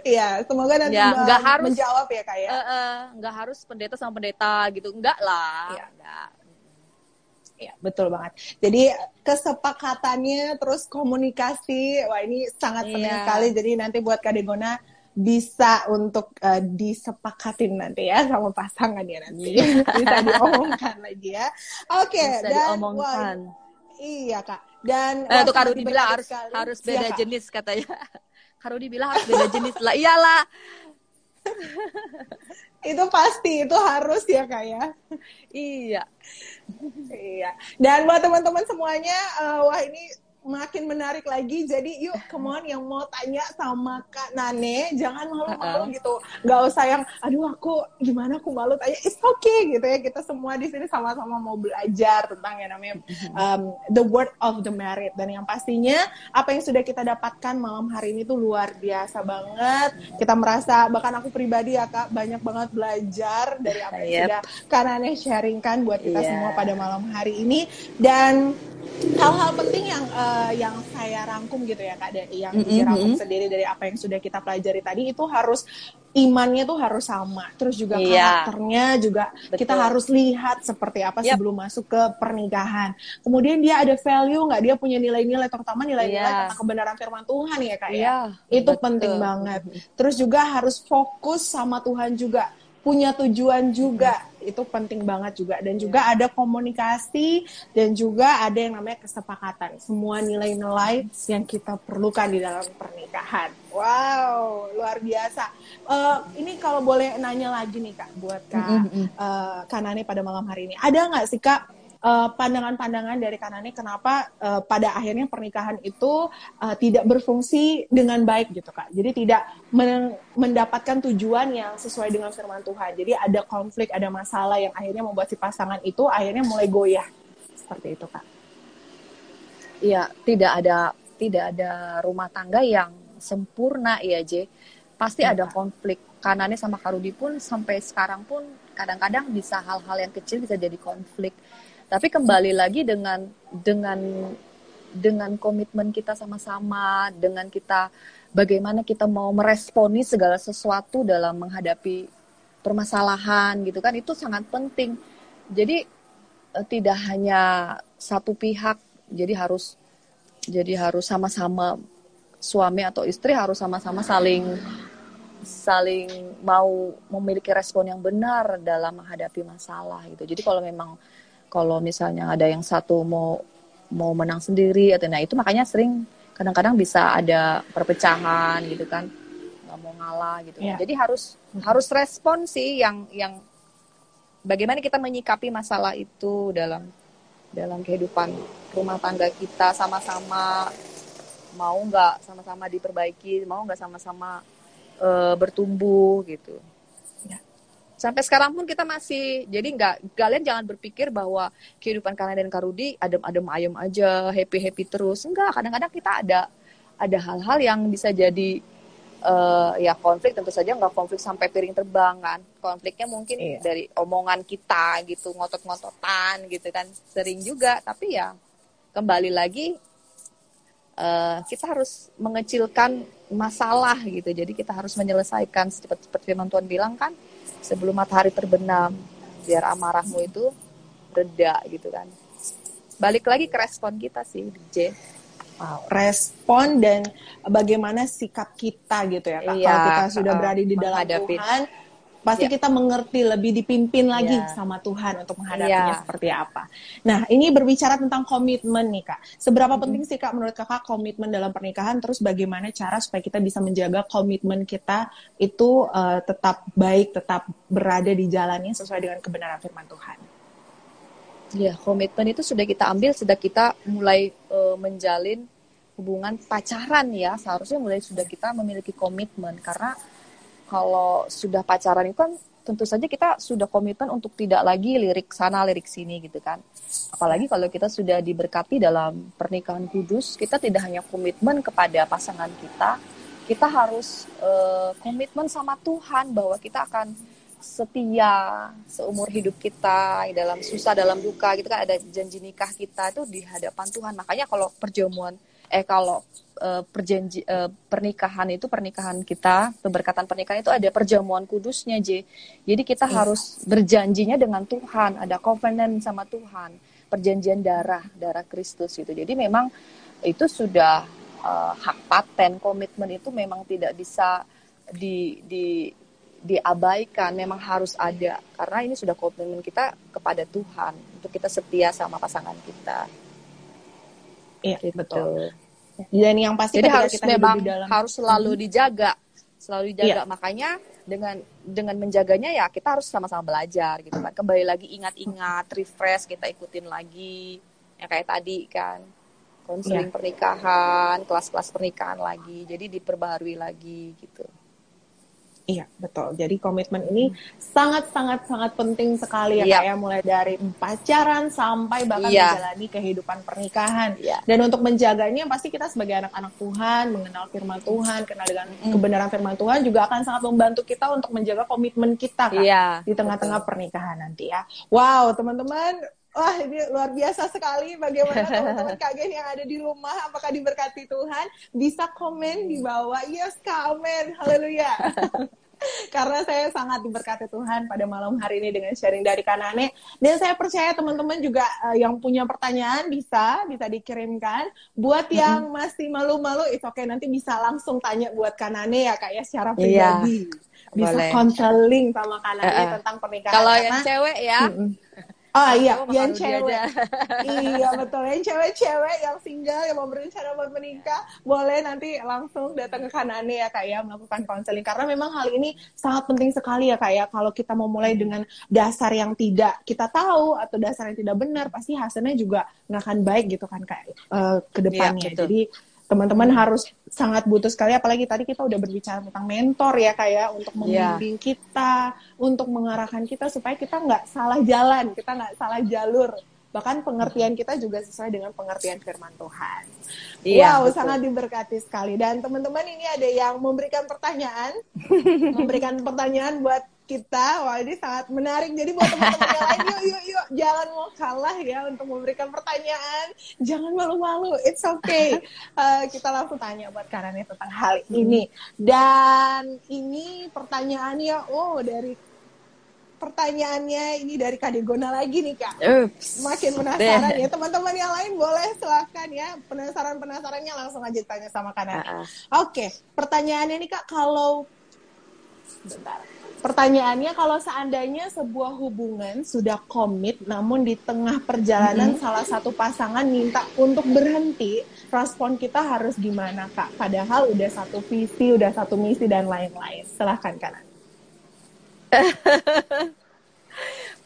Iya, semoga nanti ya, nggak harus menjawab ya kak ya. Uh, uh, nggak harus pendeta sama pendeta gitu, enggak lah. Iya. Iya, betul banget. Jadi kesepakatannya terus komunikasi, wah ini sangat penting iya. sekali. Jadi nanti buat Kak Degona bisa untuk uh, disepakatin nanti ya sama pasangan ya nanti. Iya. *laughs* bisa diomongkan lagi ya. Oke, okay, dan diomongkan. Wah, Iya kak. Dan eh, tuh Karudi bilang harus sekali. harus beda ya, jenis katanya. *laughs* Karudi bilang harus beda jenis lah. Iyalah. *laughs* itu pasti itu harus ya kak ya. iya. iya. Dan buat teman-teman semuanya, uh, wah ini makin menarik lagi. Jadi yuk, come on yang mau tanya sama Kak Nane, jangan malu-malu uh -uh. gitu. Gak usah yang, aduh aku gimana aku malu tanya. It's okay gitu ya. Kita semua di sini sama-sama mau belajar tentang yang namanya um, the word of the merit. Dan yang pastinya apa yang sudah kita dapatkan malam hari ini tuh luar biasa banget. Kita merasa, bahkan aku pribadi ya Kak, banyak banget belajar dari apa yang yep. sudah Kak Nane sharingkan buat kita yeah. semua pada malam hari ini. Dan hal-hal penting yang uh, yang saya rangkum gitu ya kak dari yang mm -hmm. dirangkum sendiri dari apa yang sudah kita pelajari tadi itu harus imannya tuh harus sama terus juga yeah. karakternya juga Betul. kita harus lihat seperti apa yep. sebelum masuk ke pernikahan kemudian dia ada value nggak dia punya nilai-nilai terutama nilai-nilai yeah. tentang kebenaran firman Tuhan ya kak yeah. ya itu Betul. penting banget terus juga harus fokus sama Tuhan juga punya tujuan juga. Itu penting banget juga. Dan juga ada komunikasi dan juga ada yang namanya kesepakatan. Semua nilai-nilai yang kita perlukan di dalam pernikahan. Wow luar biasa. Uh, ini kalau boleh nanya lagi nih kak buat kak mm -hmm. uh, kanane pada malam hari ini. Ada nggak sih kak Eh, pandangan-pandangan uh, dari Kanani kenapa uh, pada akhirnya pernikahan itu uh, tidak berfungsi dengan baik gitu kak. Jadi tidak men mendapatkan tujuan yang sesuai dengan firman Tuhan. Jadi ada konflik, ada masalah yang akhirnya membuat si pasangan itu akhirnya mulai goyah seperti itu kak. Iya, tidak ada tidak ada rumah tangga yang sempurna ya J. Pasti ya, ada konflik. Kanani sama Karudi pun sampai sekarang pun kadang-kadang bisa hal-hal yang kecil bisa jadi konflik tapi kembali lagi dengan dengan dengan komitmen kita sama-sama, dengan kita bagaimana kita mau meresponi segala sesuatu dalam menghadapi permasalahan gitu kan itu sangat penting. Jadi eh, tidak hanya satu pihak, jadi harus jadi harus sama-sama suami atau istri harus sama-sama saling saling mau memiliki respon yang benar dalam menghadapi masalah gitu. Jadi kalau memang kalau misalnya ada yang satu mau mau menang sendiri atau nah itu makanya sering kadang-kadang bisa ada perpecahan gitu kan nggak mau ngalah gitu yeah. jadi harus harus respon sih yang yang bagaimana kita menyikapi masalah itu dalam dalam kehidupan rumah tangga kita sama-sama. Mau nggak sama-sama diperbaiki mau nggak sama-sama uh, bertumbuh gitu sampai sekarang pun kita masih jadi nggak kalian jangan berpikir bahwa kehidupan kalian dan Karudi adem-adem ayem aja happy happy terus. Enggak kadang-kadang kita ada ada hal-hal yang bisa jadi uh, ya konflik tentu saja nggak konflik sampai piring terbang kan. Konfliknya mungkin iya. dari omongan kita gitu ngotot-ngototan gitu kan. Sering juga tapi ya kembali lagi uh, kita harus mengecilkan masalah gitu. Jadi kita harus menyelesaikan seperti seperti Tuhan bilang kan sebelum matahari terbenam biar amarahmu itu reda gitu kan. Balik lagi ke respon kita sih J. Wow, respon dan bagaimana sikap kita gitu ya kak. Iya, kalau kita sudah berada di dalam Tuhan pasti yeah. kita mengerti lebih dipimpin lagi yeah. sama Tuhan untuk menghadapinya yeah. seperti apa. Nah, ini berbicara tentang komitmen nih Kak. Seberapa mm -hmm. penting sih Kak menurut Kakak komitmen dalam pernikahan terus bagaimana cara supaya kita bisa menjaga komitmen kita itu uh, tetap baik, tetap berada di jalannya sesuai dengan kebenaran firman Tuhan. Ya, komitmen itu sudah kita ambil sudah kita mulai uh, menjalin hubungan pacaran ya. Seharusnya mulai sudah kita memiliki komitmen karena kalau sudah pacaran itu kan tentu saja kita sudah komitmen untuk tidak lagi lirik sana lirik sini gitu kan. Apalagi kalau kita sudah diberkati dalam pernikahan kudus kita tidak hanya komitmen kepada pasangan kita kita harus uh, komitmen sama Tuhan bahwa kita akan setia seumur hidup kita dalam susah dalam duka gitu kan ada janji nikah kita itu di hadapan Tuhan. Makanya kalau perjamuan eh kalau uh, perjanji uh, pernikahan itu pernikahan kita keberkatan pernikahan itu ada perjamuan kudusnya J. Jadi kita yeah. harus berjanjinya dengan Tuhan ada covenant sama Tuhan perjanjian darah darah Kristus itu. Jadi memang itu sudah uh, hak paten komitmen itu memang tidak bisa di di diabaikan memang harus ada. Karena ini sudah komitmen kita kepada Tuhan untuk kita setia sama pasangan kita Iya gitu. betul. Dan yang pasti Jadi harus kita memang di dalam, harus selalu hmm. dijaga, selalu dijaga. Iya. Makanya dengan dengan menjaganya ya kita harus sama-sama belajar gitu kan. Kembali lagi ingat-ingat, refresh, kita ikutin lagi yang kayak tadi kan. konseling yeah. pernikahan, kelas-kelas pernikahan lagi. Jadi diperbaharui lagi gitu. Iya, betul. Jadi komitmen ini sangat-sangat sangat penting sekali ya yep. kayak mulai dari pacaran sampai bahkan yeah. menjalani kehidupan pernikahan. Yeah. Dan untuk menjaganya pasti kita sebagai anak-anak Tuhan, mengenal firman Tuhan, kenal dengan mm. kebenaran firman Tuhan juga akan sangat membantu kita untuk menjaga komitmen kita kan yeah, di tengah-tengah pernikahan nanti ya. Wow, teman-teman, Wah ini luar biasa sekali bagaimana *laughs* teman-teman kagen yang ada di rumah apakah diberkati Tuhan? Bisa komen di bawah. Yes komen. Haleluya. *laughs* Karena saya sangat diberkati Tuhan pada malam hari ini dengan sharing dari Kanane. Dan saya percaya teman-teman juga uh, yang punya pertanyaan bisa bisa dikirimkan. Buat yang masih malu-malu itu oke okay, nanti bisa langsung tanya buat Kanane ya kak ya secara iya, pribadi. Iya, bisa konseling sama Kanane uh -uh. tentang pernikahan kalau yang cewek ya. Mm -mm Oh iya, yang cewek. iya *laughs* betul, yang cewek-cewek yang single yang mau berencana mau menikah, boleh nanti langsung datang ke Kanane ya kak ya melakukan konseling karena memang hal ini sangat penting sekali ya kak ya. Kalau kita mau mulai dengan dasar yang tidak kita tahu atau dasar yang tidak benar, pasti hasilnya juga nggak akan baik gitu kan kak uh, ke depannya. Iya, Jadi teman-teman harus sangat butuh sekali apalagi tadi kita udah berbicara tentang mentor ya kayak untuk iya. membimbing yeah. kita untuk mengarahkan kita supaya kita nggak salah jalan kita nggak salah jalur bahkan pengertian kita juga sesuai dengan pengertian firman Tuhan. Iya, wow, betul. sangat diberkati sekali. Dan teman-teman ini ada yang memberikan pertanyaan, *laughs* memberikan pertanyaan buat kita. Wah ini sangat menarik. Jadi buat teman-teman yang lain, yuk, yuk, yuk, jangan mau kalah ya untuk memberikan pertanyaan. Jangan malu-malu, it's okay. Uh, kita langsung tanya buat Karane tentang hal ini. Dan ini pertanyaannya, oh dari pertanyaannya ini dari Kadegona lagi nih kak. Oops. Makin penasaran ya teman-teman yang lain boleh silahkan ya penasaran penasarannya langsung aja tanya sama kanan. Uh -uh. Oke, okay. pertanyaannya nih kak kalau bentar Pertanyaannya kalau seandainya sebuah hubungan sudah komit namun di tengah perjalanan mm -hmm. salah satu pasangan minta untuk berhenti, respon kita harus gimana Kak? Padahal udah satu visi, udah satu misi dan lain-lain. Silahkan kanan. *laughs*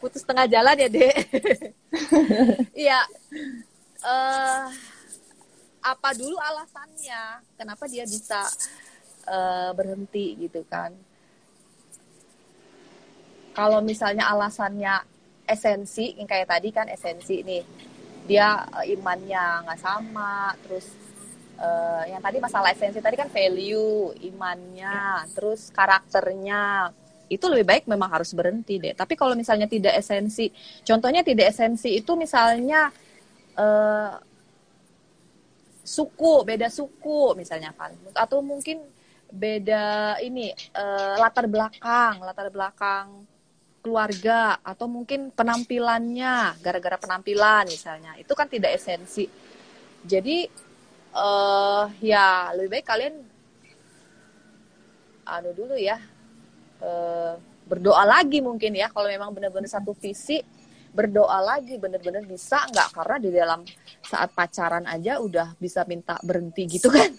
Putus tengah jalan ya, Dek. *laughs* Iya. uh, apa dulu alasannya? Kenapa dia bisa uh, berhenti gitu kan? Kalau misalnya alasannya esensi yang kayak tadi kan esensi nih. Dia uh, imannya nggak sama terus uh, yang tadi masalah esensi tadi kan value imannya terus karakternya. Itu lebih baik memang harus berhenti deh. Tapi kalau misalnya tidak esensi contohnya tidak esensi itu misalnya uh, suku beda suku misalnya kan. Atau mungkin beda ini uh, latar belakang latar belakang keluarga atau mungkin penampilannya gara-gara penampilan misalnya. Itu kan tidak esensi. Jadi uh, ya lebih baik kalian anu dulu ya uh, berdoa lagi mungkin ya. Kalau memang benar-benar satu visi berdoa lagi benar-benar bisa nggak? Karena di dalam saat pacaran aja udah bisa minta berhenti gitu kan.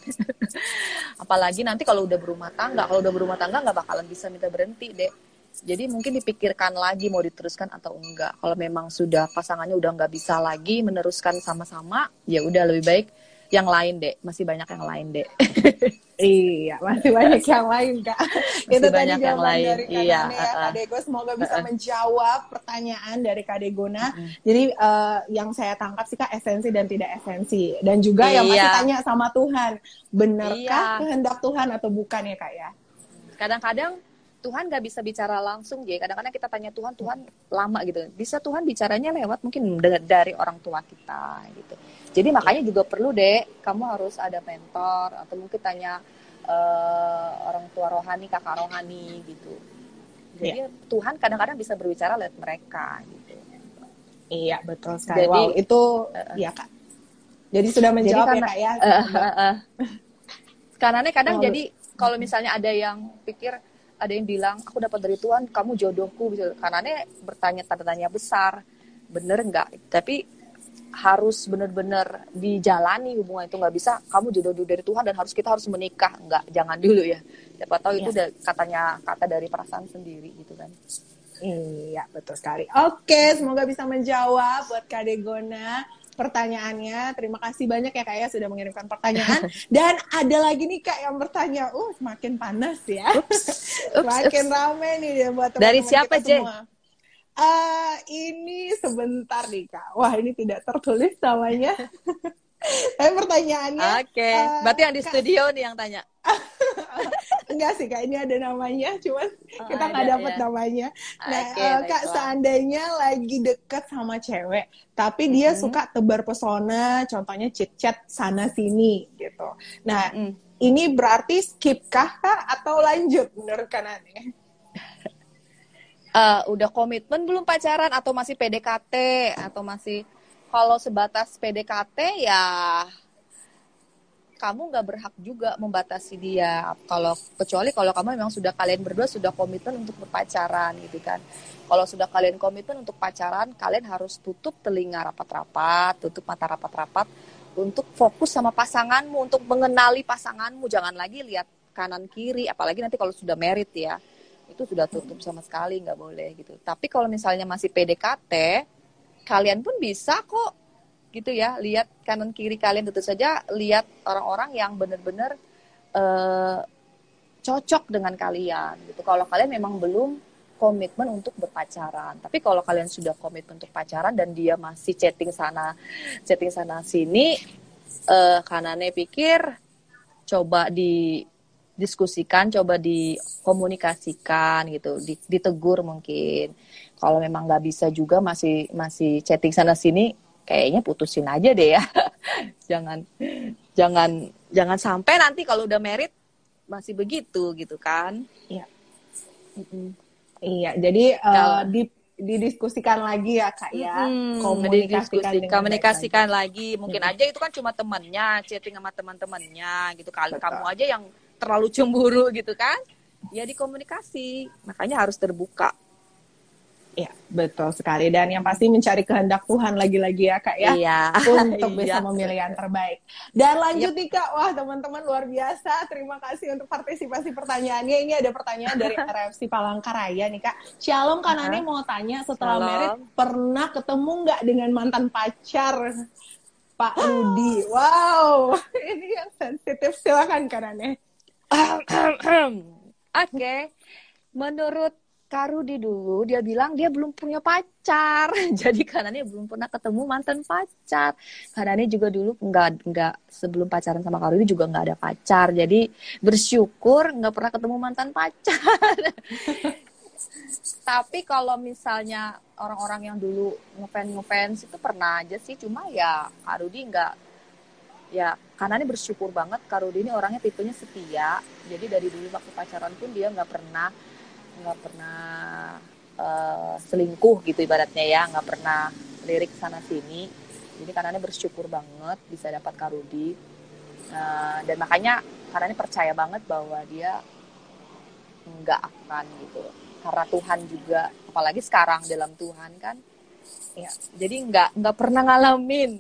*laughs* Apalagi nanti kalau udah berumah tangga kalau udah berumah tangga nggak bakalan bisa minta berhenti deh jadi mungkin dipikirkan lagi mau diteruskan atau enggak. Kalau memang sudah pasangannya udah nggak bisa lagi meneruskan sama-sama, ya udah lebih baik yang lain deh. Masih banyak yang lain deh. *laughs* iya, masih banyak yang lain kak. Masih Itu banyak tadi yang lain. Dari iya. Ya, uh, Kak Dego semoga bisa uh, menjawab pertanyaan dari Kak Degona. Uh, Jadi uh, yang saya tangkap sih kak esensi dan tidak esensi. Dan juga iya. yang masih tanya sama Tuhan, benarkah iya. kehendak Tuhan atau bukan ya kak ya? Kadang-kadang Tuhan gak bisa bicara langsung ya kadang-kadang kita tanya Tuhan Tuhan lama gitu. Bisa Tuhan bicaranya lewat mungkin dari orang tua kita gitu. Jadi makanya juga perlu deh kamu harus ada mentor atau mungkin tanya uh, orang tua rohani kakak rohani gitu. Jadi ya. Tuhan kadang-kadang bisa berbicara lewat mereka gitu. Iya betul sekali. Jadi, wow itu uh, ya kak. Jadi sudah menjawab jadi ya, karena, ya kak ya. Uh, uh, uh. karena kadang oh, jadi kalau misalnya ada yang pikir ada yang bilang aku dapat dari Tuhan kamu jodohku gitu. Karena bertanya tanda tanya besar bener nggak? Tapi harus bener-bener dijalani hubungan itu nggak bisa kamu jodoh dari Tuhan dan harus kita harus menikah. Nggak jangan dulu ya. Siapa tahu ya. itu udah katanya kata dari perasaan sendiri gitu kan. Iya betul sekali. Oke semoga bisa menjawab buat Kak Degona pertanyaannya. Terima kasih banyak ya Kak ya sudah mengirimkan pertanyaan. Dan ada lagi nih Kak yang bertanya, uh semakin panas ya. Ups, *laughs* ups, semakin ups. rame nih dia buat teman-teman Dari siapa, kita semua. Eh, ini sebentar nih Kak. Wah ini tidak tertulis namanya. *laughs* Tapi pertanyaannya. Oke, eh, berarti yang di Kak- studio nih yang tanya. *laughs* Enggak sih kak, ini ada namanya, cuman Oh, kita nggak dapat ya. namanya. Nah, Oke, eh, kak seandainya lagi deket sama cewek, tapi dia Mhm. suka tebar pesona, contohnya chit chat sana sini gitu. Nah, Mm. ini berarti skip kah kak atau lanjut menurut kanannya? Eh, udah komitmen belum pacaran atau masih PDKT atau masih kalau sebatas PDKT ya kamu nggak berhak juga membatasi dia. Kalau kecuali kalau kamu memang sudah kalian berdua sudah komitmen untuk berpacaran gitu kan. Kalau sudah kalian komitmen untuk pacaran kalian harus tutup telinga rapat-rapat tutup mata rapat-rapat untuk fokus sama pasanganmu untuk mengenali pasanganmu. Jangan lagi lihat kanan kiri apalagi nanti kalau sudah merit ya. Itu sudah tutup sama sekali nggak boleh gitu. Tapi kalau misalnya masih PDKT kalian pun bisa kok gitu ya. Lihat kanan kiri kalian tentu saja lihat orang-orang yang benar-benar eh, cocok dengan kalian gitu. Kalau kalian memang belum komitmen untuk berpacaran. Tapi kalau kalian sudah komitmen untuk pacaran dan dia masih chatting sana chatting sana sini eh kanannya pikir coba didiskusikan coba dikomunikasikan gitu. Di- ditegur mungkin kalau memang nggak bisa juga masih masih chatting sana sini kayaknya putusin aja deh ya *laughs* jangan jangan jangan sampai nanti kalau udah merit masih begitu gitu kan Iya. Mm-mm. Iya, jadi eh, Kalau- di, didiskusikan lagi ya kak ya, Mm-mm, komunikasikan komunikasikan lagi mungkin Mm-mm. aja itu kan cuma temannya chatting sama teman-temannya gitu kali Betul. kamu aja yang terlalu cemburu gitu kan ya dikomunikasi makanya harus terbuka Iya, betul sekali. Dan yang pasti mencari kehendak Tuhan lagi-lagi ya kak ya. iya *laughs* untuk *laughs* bisa Iya. memilih yang terbaik. Dan lanjut nih Kak, wah teman-teman luar biasa. Terima kasih untuk partisipasi pertanyaannya. Ini ada pertanyaan dari *laughs* RFC Palangkaraya nih Kak. Shalom Kanane mau tanya setelah Shalom. merit pernah ketemu nggak dengan mantan pacar Pak *gasps* Rudi? Wow, ini yang sensitif. Silakan Kanane. *clears throat* Oke, menurut Karudi dulu dia bilang dia belum punya pacar, *laughs* jadi kanannya belum pernah ketemu mantan pacar. Kanannya juga dulu nggak nggak sebelum pacaran sama Karudi juga nggak ada pacar, jadi bersyukur nggak pernah ketemu mantan pacar. *laughs* Tapi kalau misalnya orang-orang yang dulu ngefans ngefans itu pernah aja sih, cuma ya Karudi nggak ya karena ini bersyukur banget Karudi ini orangnya tipenya setia jadi dari dulu waktu pacaran pun dia nggak pernah nggak pernah eh, selingkuh gitu ibaratnya ya nggak pernah lirik sana sini. Jadi karena bersyukur banget bisa dapat Karudi Eh, dan makanya karena ini percaya banget bahwa dia nggak akan gitu. Karena Tuhan juga apalagi sekarang dalam Tuhan kan ya jadi nggak nggak pernah ngalamin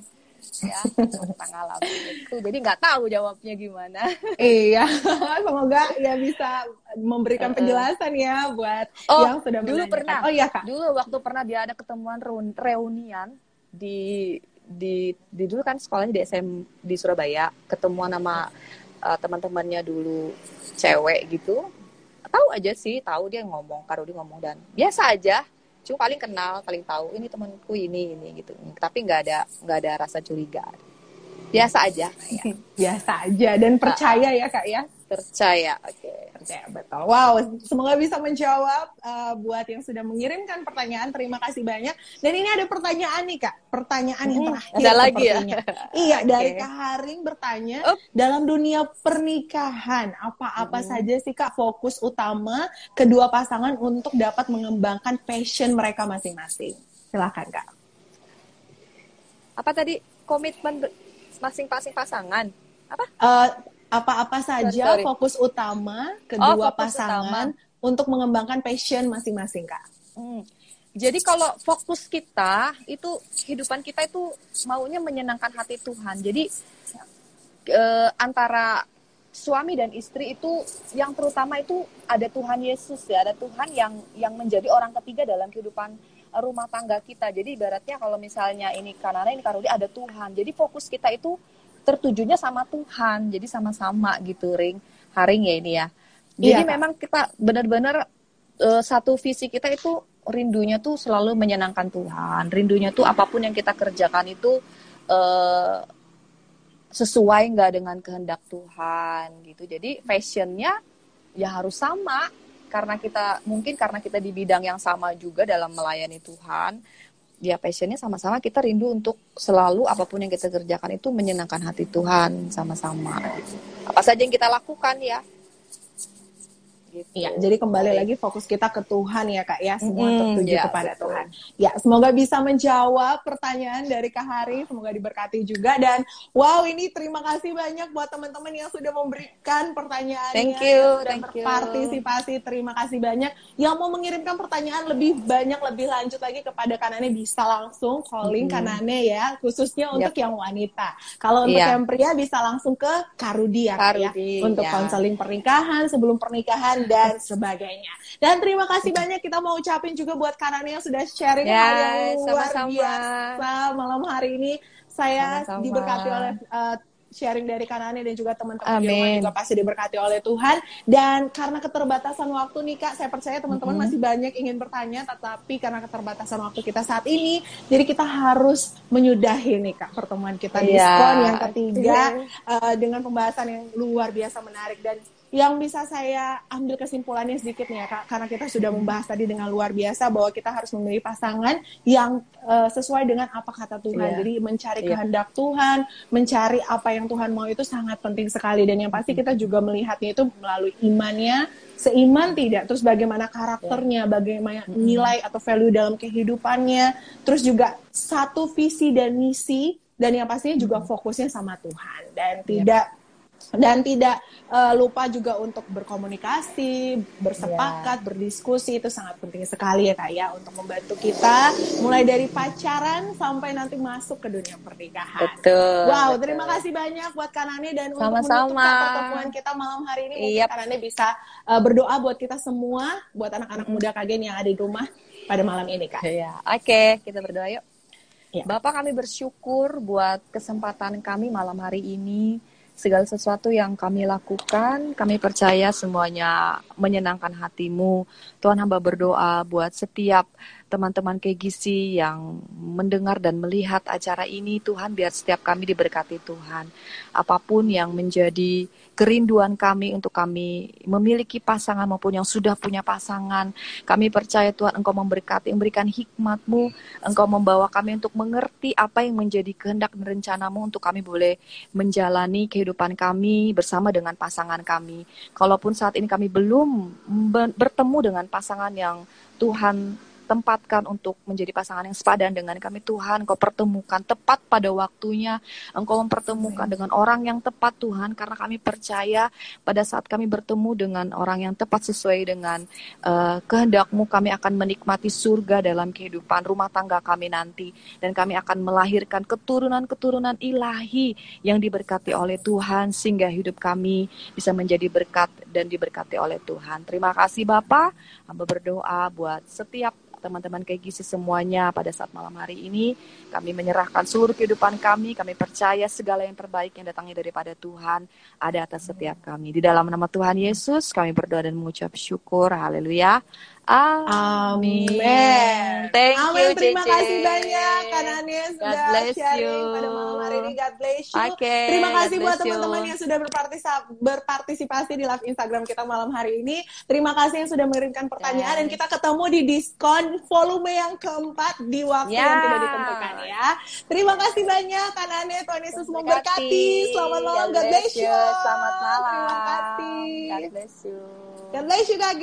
*laughs* ya pernah ngalamin itu jadi nggak tahu jawabnya gimana *laughs* Iya, *laughs* semoga ya bisa memberikan penjelasan ya buat Oh, yang sudah dulu menanyakan. pernah. Oh iya Kak. dulu waktu pernah dia ada ketemuan reun- reunian di di di dulu kan sekolahnya di SM di Surabaya ketemuan sama uh, teman-temannya dulu cewek gitu tahu aja sih tahu dia ngomong Karudi ngomong dan biasa aja cuma paling kenal paling tahu ini temanku ini ini gitu tapi nggak ada nggak ada rasa curiga biasa aja ya. *laughs* Biasa aja dan percaya ya Kak ya. Percaya oke Percaya betul. Wow, semoga bisa menjawab uh, buat yang sudah mengirimkan pertanyaan. Terima kasih banyak. Dan ini ada pertanyaan nih Kak, pertanyaan yang Hmm, terakhir. ada lagi ya? Iya, *laughs* dari Oke. Kak Haring bertanya Up. dalam dunia pernikahan apa-apa Hmm. saja sih Kak fokus utama kedua pasangan untuk dapat mengembangkan passion mereka masing-masing. Silakan Kak. apa tadi komitmen masing-masing pasangan apa Eh, apa-apa saja Sorry, sorry. fokus utama kedua Oh, fokus pasangan untuk mengembangkan passion masing-masing Kak. Hmm. Jadi kalau fokus kita itu kehidupan kita itu maunya menyenangkan hati Tuhan. Jadi eh, antara suami dan istri itu yang terutama itu ada Tuhan Yesus ya, ada Tuhan yang yang menjadi orang ketiga dalam kehidupan rumah tangga kita. Jadi ibaratnya kalau misalnya ini Kanana ini Karudi ada Tuhan. Jadi fokus kita itu tertujunya sama Tuhan. Jadi sama-sama gitu, Ring. Haring ya ini ya. Jadi iya, memang kita benar-benar uh, satu visi kita itu rindunya tuh selalu menyenangkan Tuhan. Rindunya tuh apa pun yang kita kerjakan itu uh, sesuai nggak dengan kehendak Tuhan gitu. Jadi fashionnya ya harus sama karena kita mungkin karena kita di bidang yang sama juga dalam melayani Tuhan ya passionnya sama-sama kita rindu untuk selalu apa pun yang kita kerjakan itu menyenangkan hati Tuhan sama-sama. Apa saja yang kita lakukan ya Gitu. Ya, jadi kembali Baik. lagi fokus kita ke Tuhan ya kak ya, semua hmm, tertuju ya, kepada betul. Tuhan. Ya, semoga bisa menjawab pertanyaan dari Kak Hari, semoga diberkati juga dan wow ini terima kasih banyak buat teman-teman yang sudah memberikan pertanyaannya, thank you, dan thank berpartisipasi. You. Terima kasih banyak. Yang mau mengirimkan pertanyaan lebih banyak lebih lanjut lagi kepada Kanane bisa langsung calling hmm. Kanane ya, khususnya untuk yep. yang wanita. Kalau untuk yeah. yang pria bisa langsung ke Karudi ya, Karudi, ya untuk ya. konseling pernikahan sebelum pernikahan dan sebagainya. Dan terima kasih banyak kita mau ucapin juga buat Karani yang sudah sharing ya, hal yang luar sama -sama. biasa malam hari ini. Saya sama -sama. diberkati oleh uh, sharing dari Kanani dan juga teman-teman di rumah juga pasti diberkati oleh Tuhan. Dan karena keterbatasan waktu nih Kak, saya percaya teman-teman mm -hmm. masih banyak ingin bertanya, tetapi karena keterbatasan waktu kita saat ini, jadi kita harus menyudahi nih Kak pertemuan kita yeah. diskon yang ketiga uh, dengan pembahasan yang luar biasa menarik dan yang bisa saya ambil kesimpulannya sedikit nih ya kak. Karena kita sudah membahas tadi dengan luar biasa bahwa kita harus memilih pasangan yang uh, sesuai dengan apa kata Tuhan. Yeah. jadi mencari yeah. kehendak Tuhan mencari apa yang Tuhan mau itu sangat penting sekali. Dan yang pasti kita juga melihatnya itu melalui imannya seiman tidak terus bagaimana karakternya bagaimana nilai atau value dalam kehidupannya terus juga satu visi dan misi dan yang pastinya juga fokusnya sama Tuhan. Dan yeah. tidak dan tidak uh, lupa juga untuk berkomunikasi, bersepakat, yeah. berdiskusi itu sangat penting sekali ya kak ya untuk membantu kita mulai dari pacaran sampai nanti masuk ke dunia pernikahan. Betul. Wow, betul. terima kasih banyak buat Kanane dan Sama-sama. untuk menutup pertemuan kita malam hari ini mungkin yep. Kanane bisa uh, berdoa buat kita semua, buat anak-anak muda kagen yang ada di rumah pada malam ini kak. Iya, oke okay, kita berdoa yuk. Ya. Bapak kami bersyukur buat kesempatan kami malam hari ini segala sesuatu yang kami lakukan, kami percaya semuanya menyenangkan hatimu. Tuhan hamba berdoa buat setiap teman-teman KGC yang mendengar dan melihat acara ini, Tuhan biar setiap kami diberkati Tuhan. Apa pun yang menjadi kerinduan kami untuk kami memiliki pasangan maupun yang sudah punya pasangan. Kami percaya Tuhan Engkau memberkati, memberikan hikmat-Mu, Engkau membawa kami untuk mengerti apa yang menjadi kehendak dan rencanamu untuk kami boleh menjalani kehidupan kami bersama dengan pasangan kami. Kalaupun saat ini kami belum bertemu dengan pasangan yang Tuhan tempatkan untuk menjadi pasangan yang sepadan dengan kami Tuhan. Engkau pertemukan tepat pada waktunya. Engkau mempertemukan dengan orang yang tepat Tuhan. Karena kami percaya pada saat kami bertemu dengan orang yang tepat sesuai dengan uh, kehendakmu. Kami akan menikmati surga dalam kehidupan rumah tangga kami nanti. Dan kami akan melahirkan keturunan-keturunan ilahi yang diberkati oleh Tuhan. Sehingga hidup kami bisa menjadi berkat dan diberkati oleh Tuhan. Terima kasih Bapak. Hamba berdoa buat setiap teman-teman KGC semuanya pada saat malam hari ini. Kami menyerahkan seluruh kehidupan kami, kami percaya segala yang terbaik yang datangnya daripada Tuhan ada atas setiap kami. Di dalam nama Tuhan Yesus kami berdoa dan mengucap syukur. Haleluya. Amin. Thank Amin. you, Terima kasih banyak Kanania sudah sharing you. pada malam hari ini. God bless you. Okay, Terima kasih buat teman-teman yang sudah berpartisipasi di live Instagram kita malam hari ini. Terima kasih yang sudah mengirimkan pertanyaan yes. dan kita ketemu di diskon volume yang keempat di waktu yeah. yang tidak ditentukan ya. Terima kasih banyak Kanania. Tuhan Yesus memberkati. Selamat malam. God bless you. Selamat malam. Terima kasih. God bless you. God bless you, Kak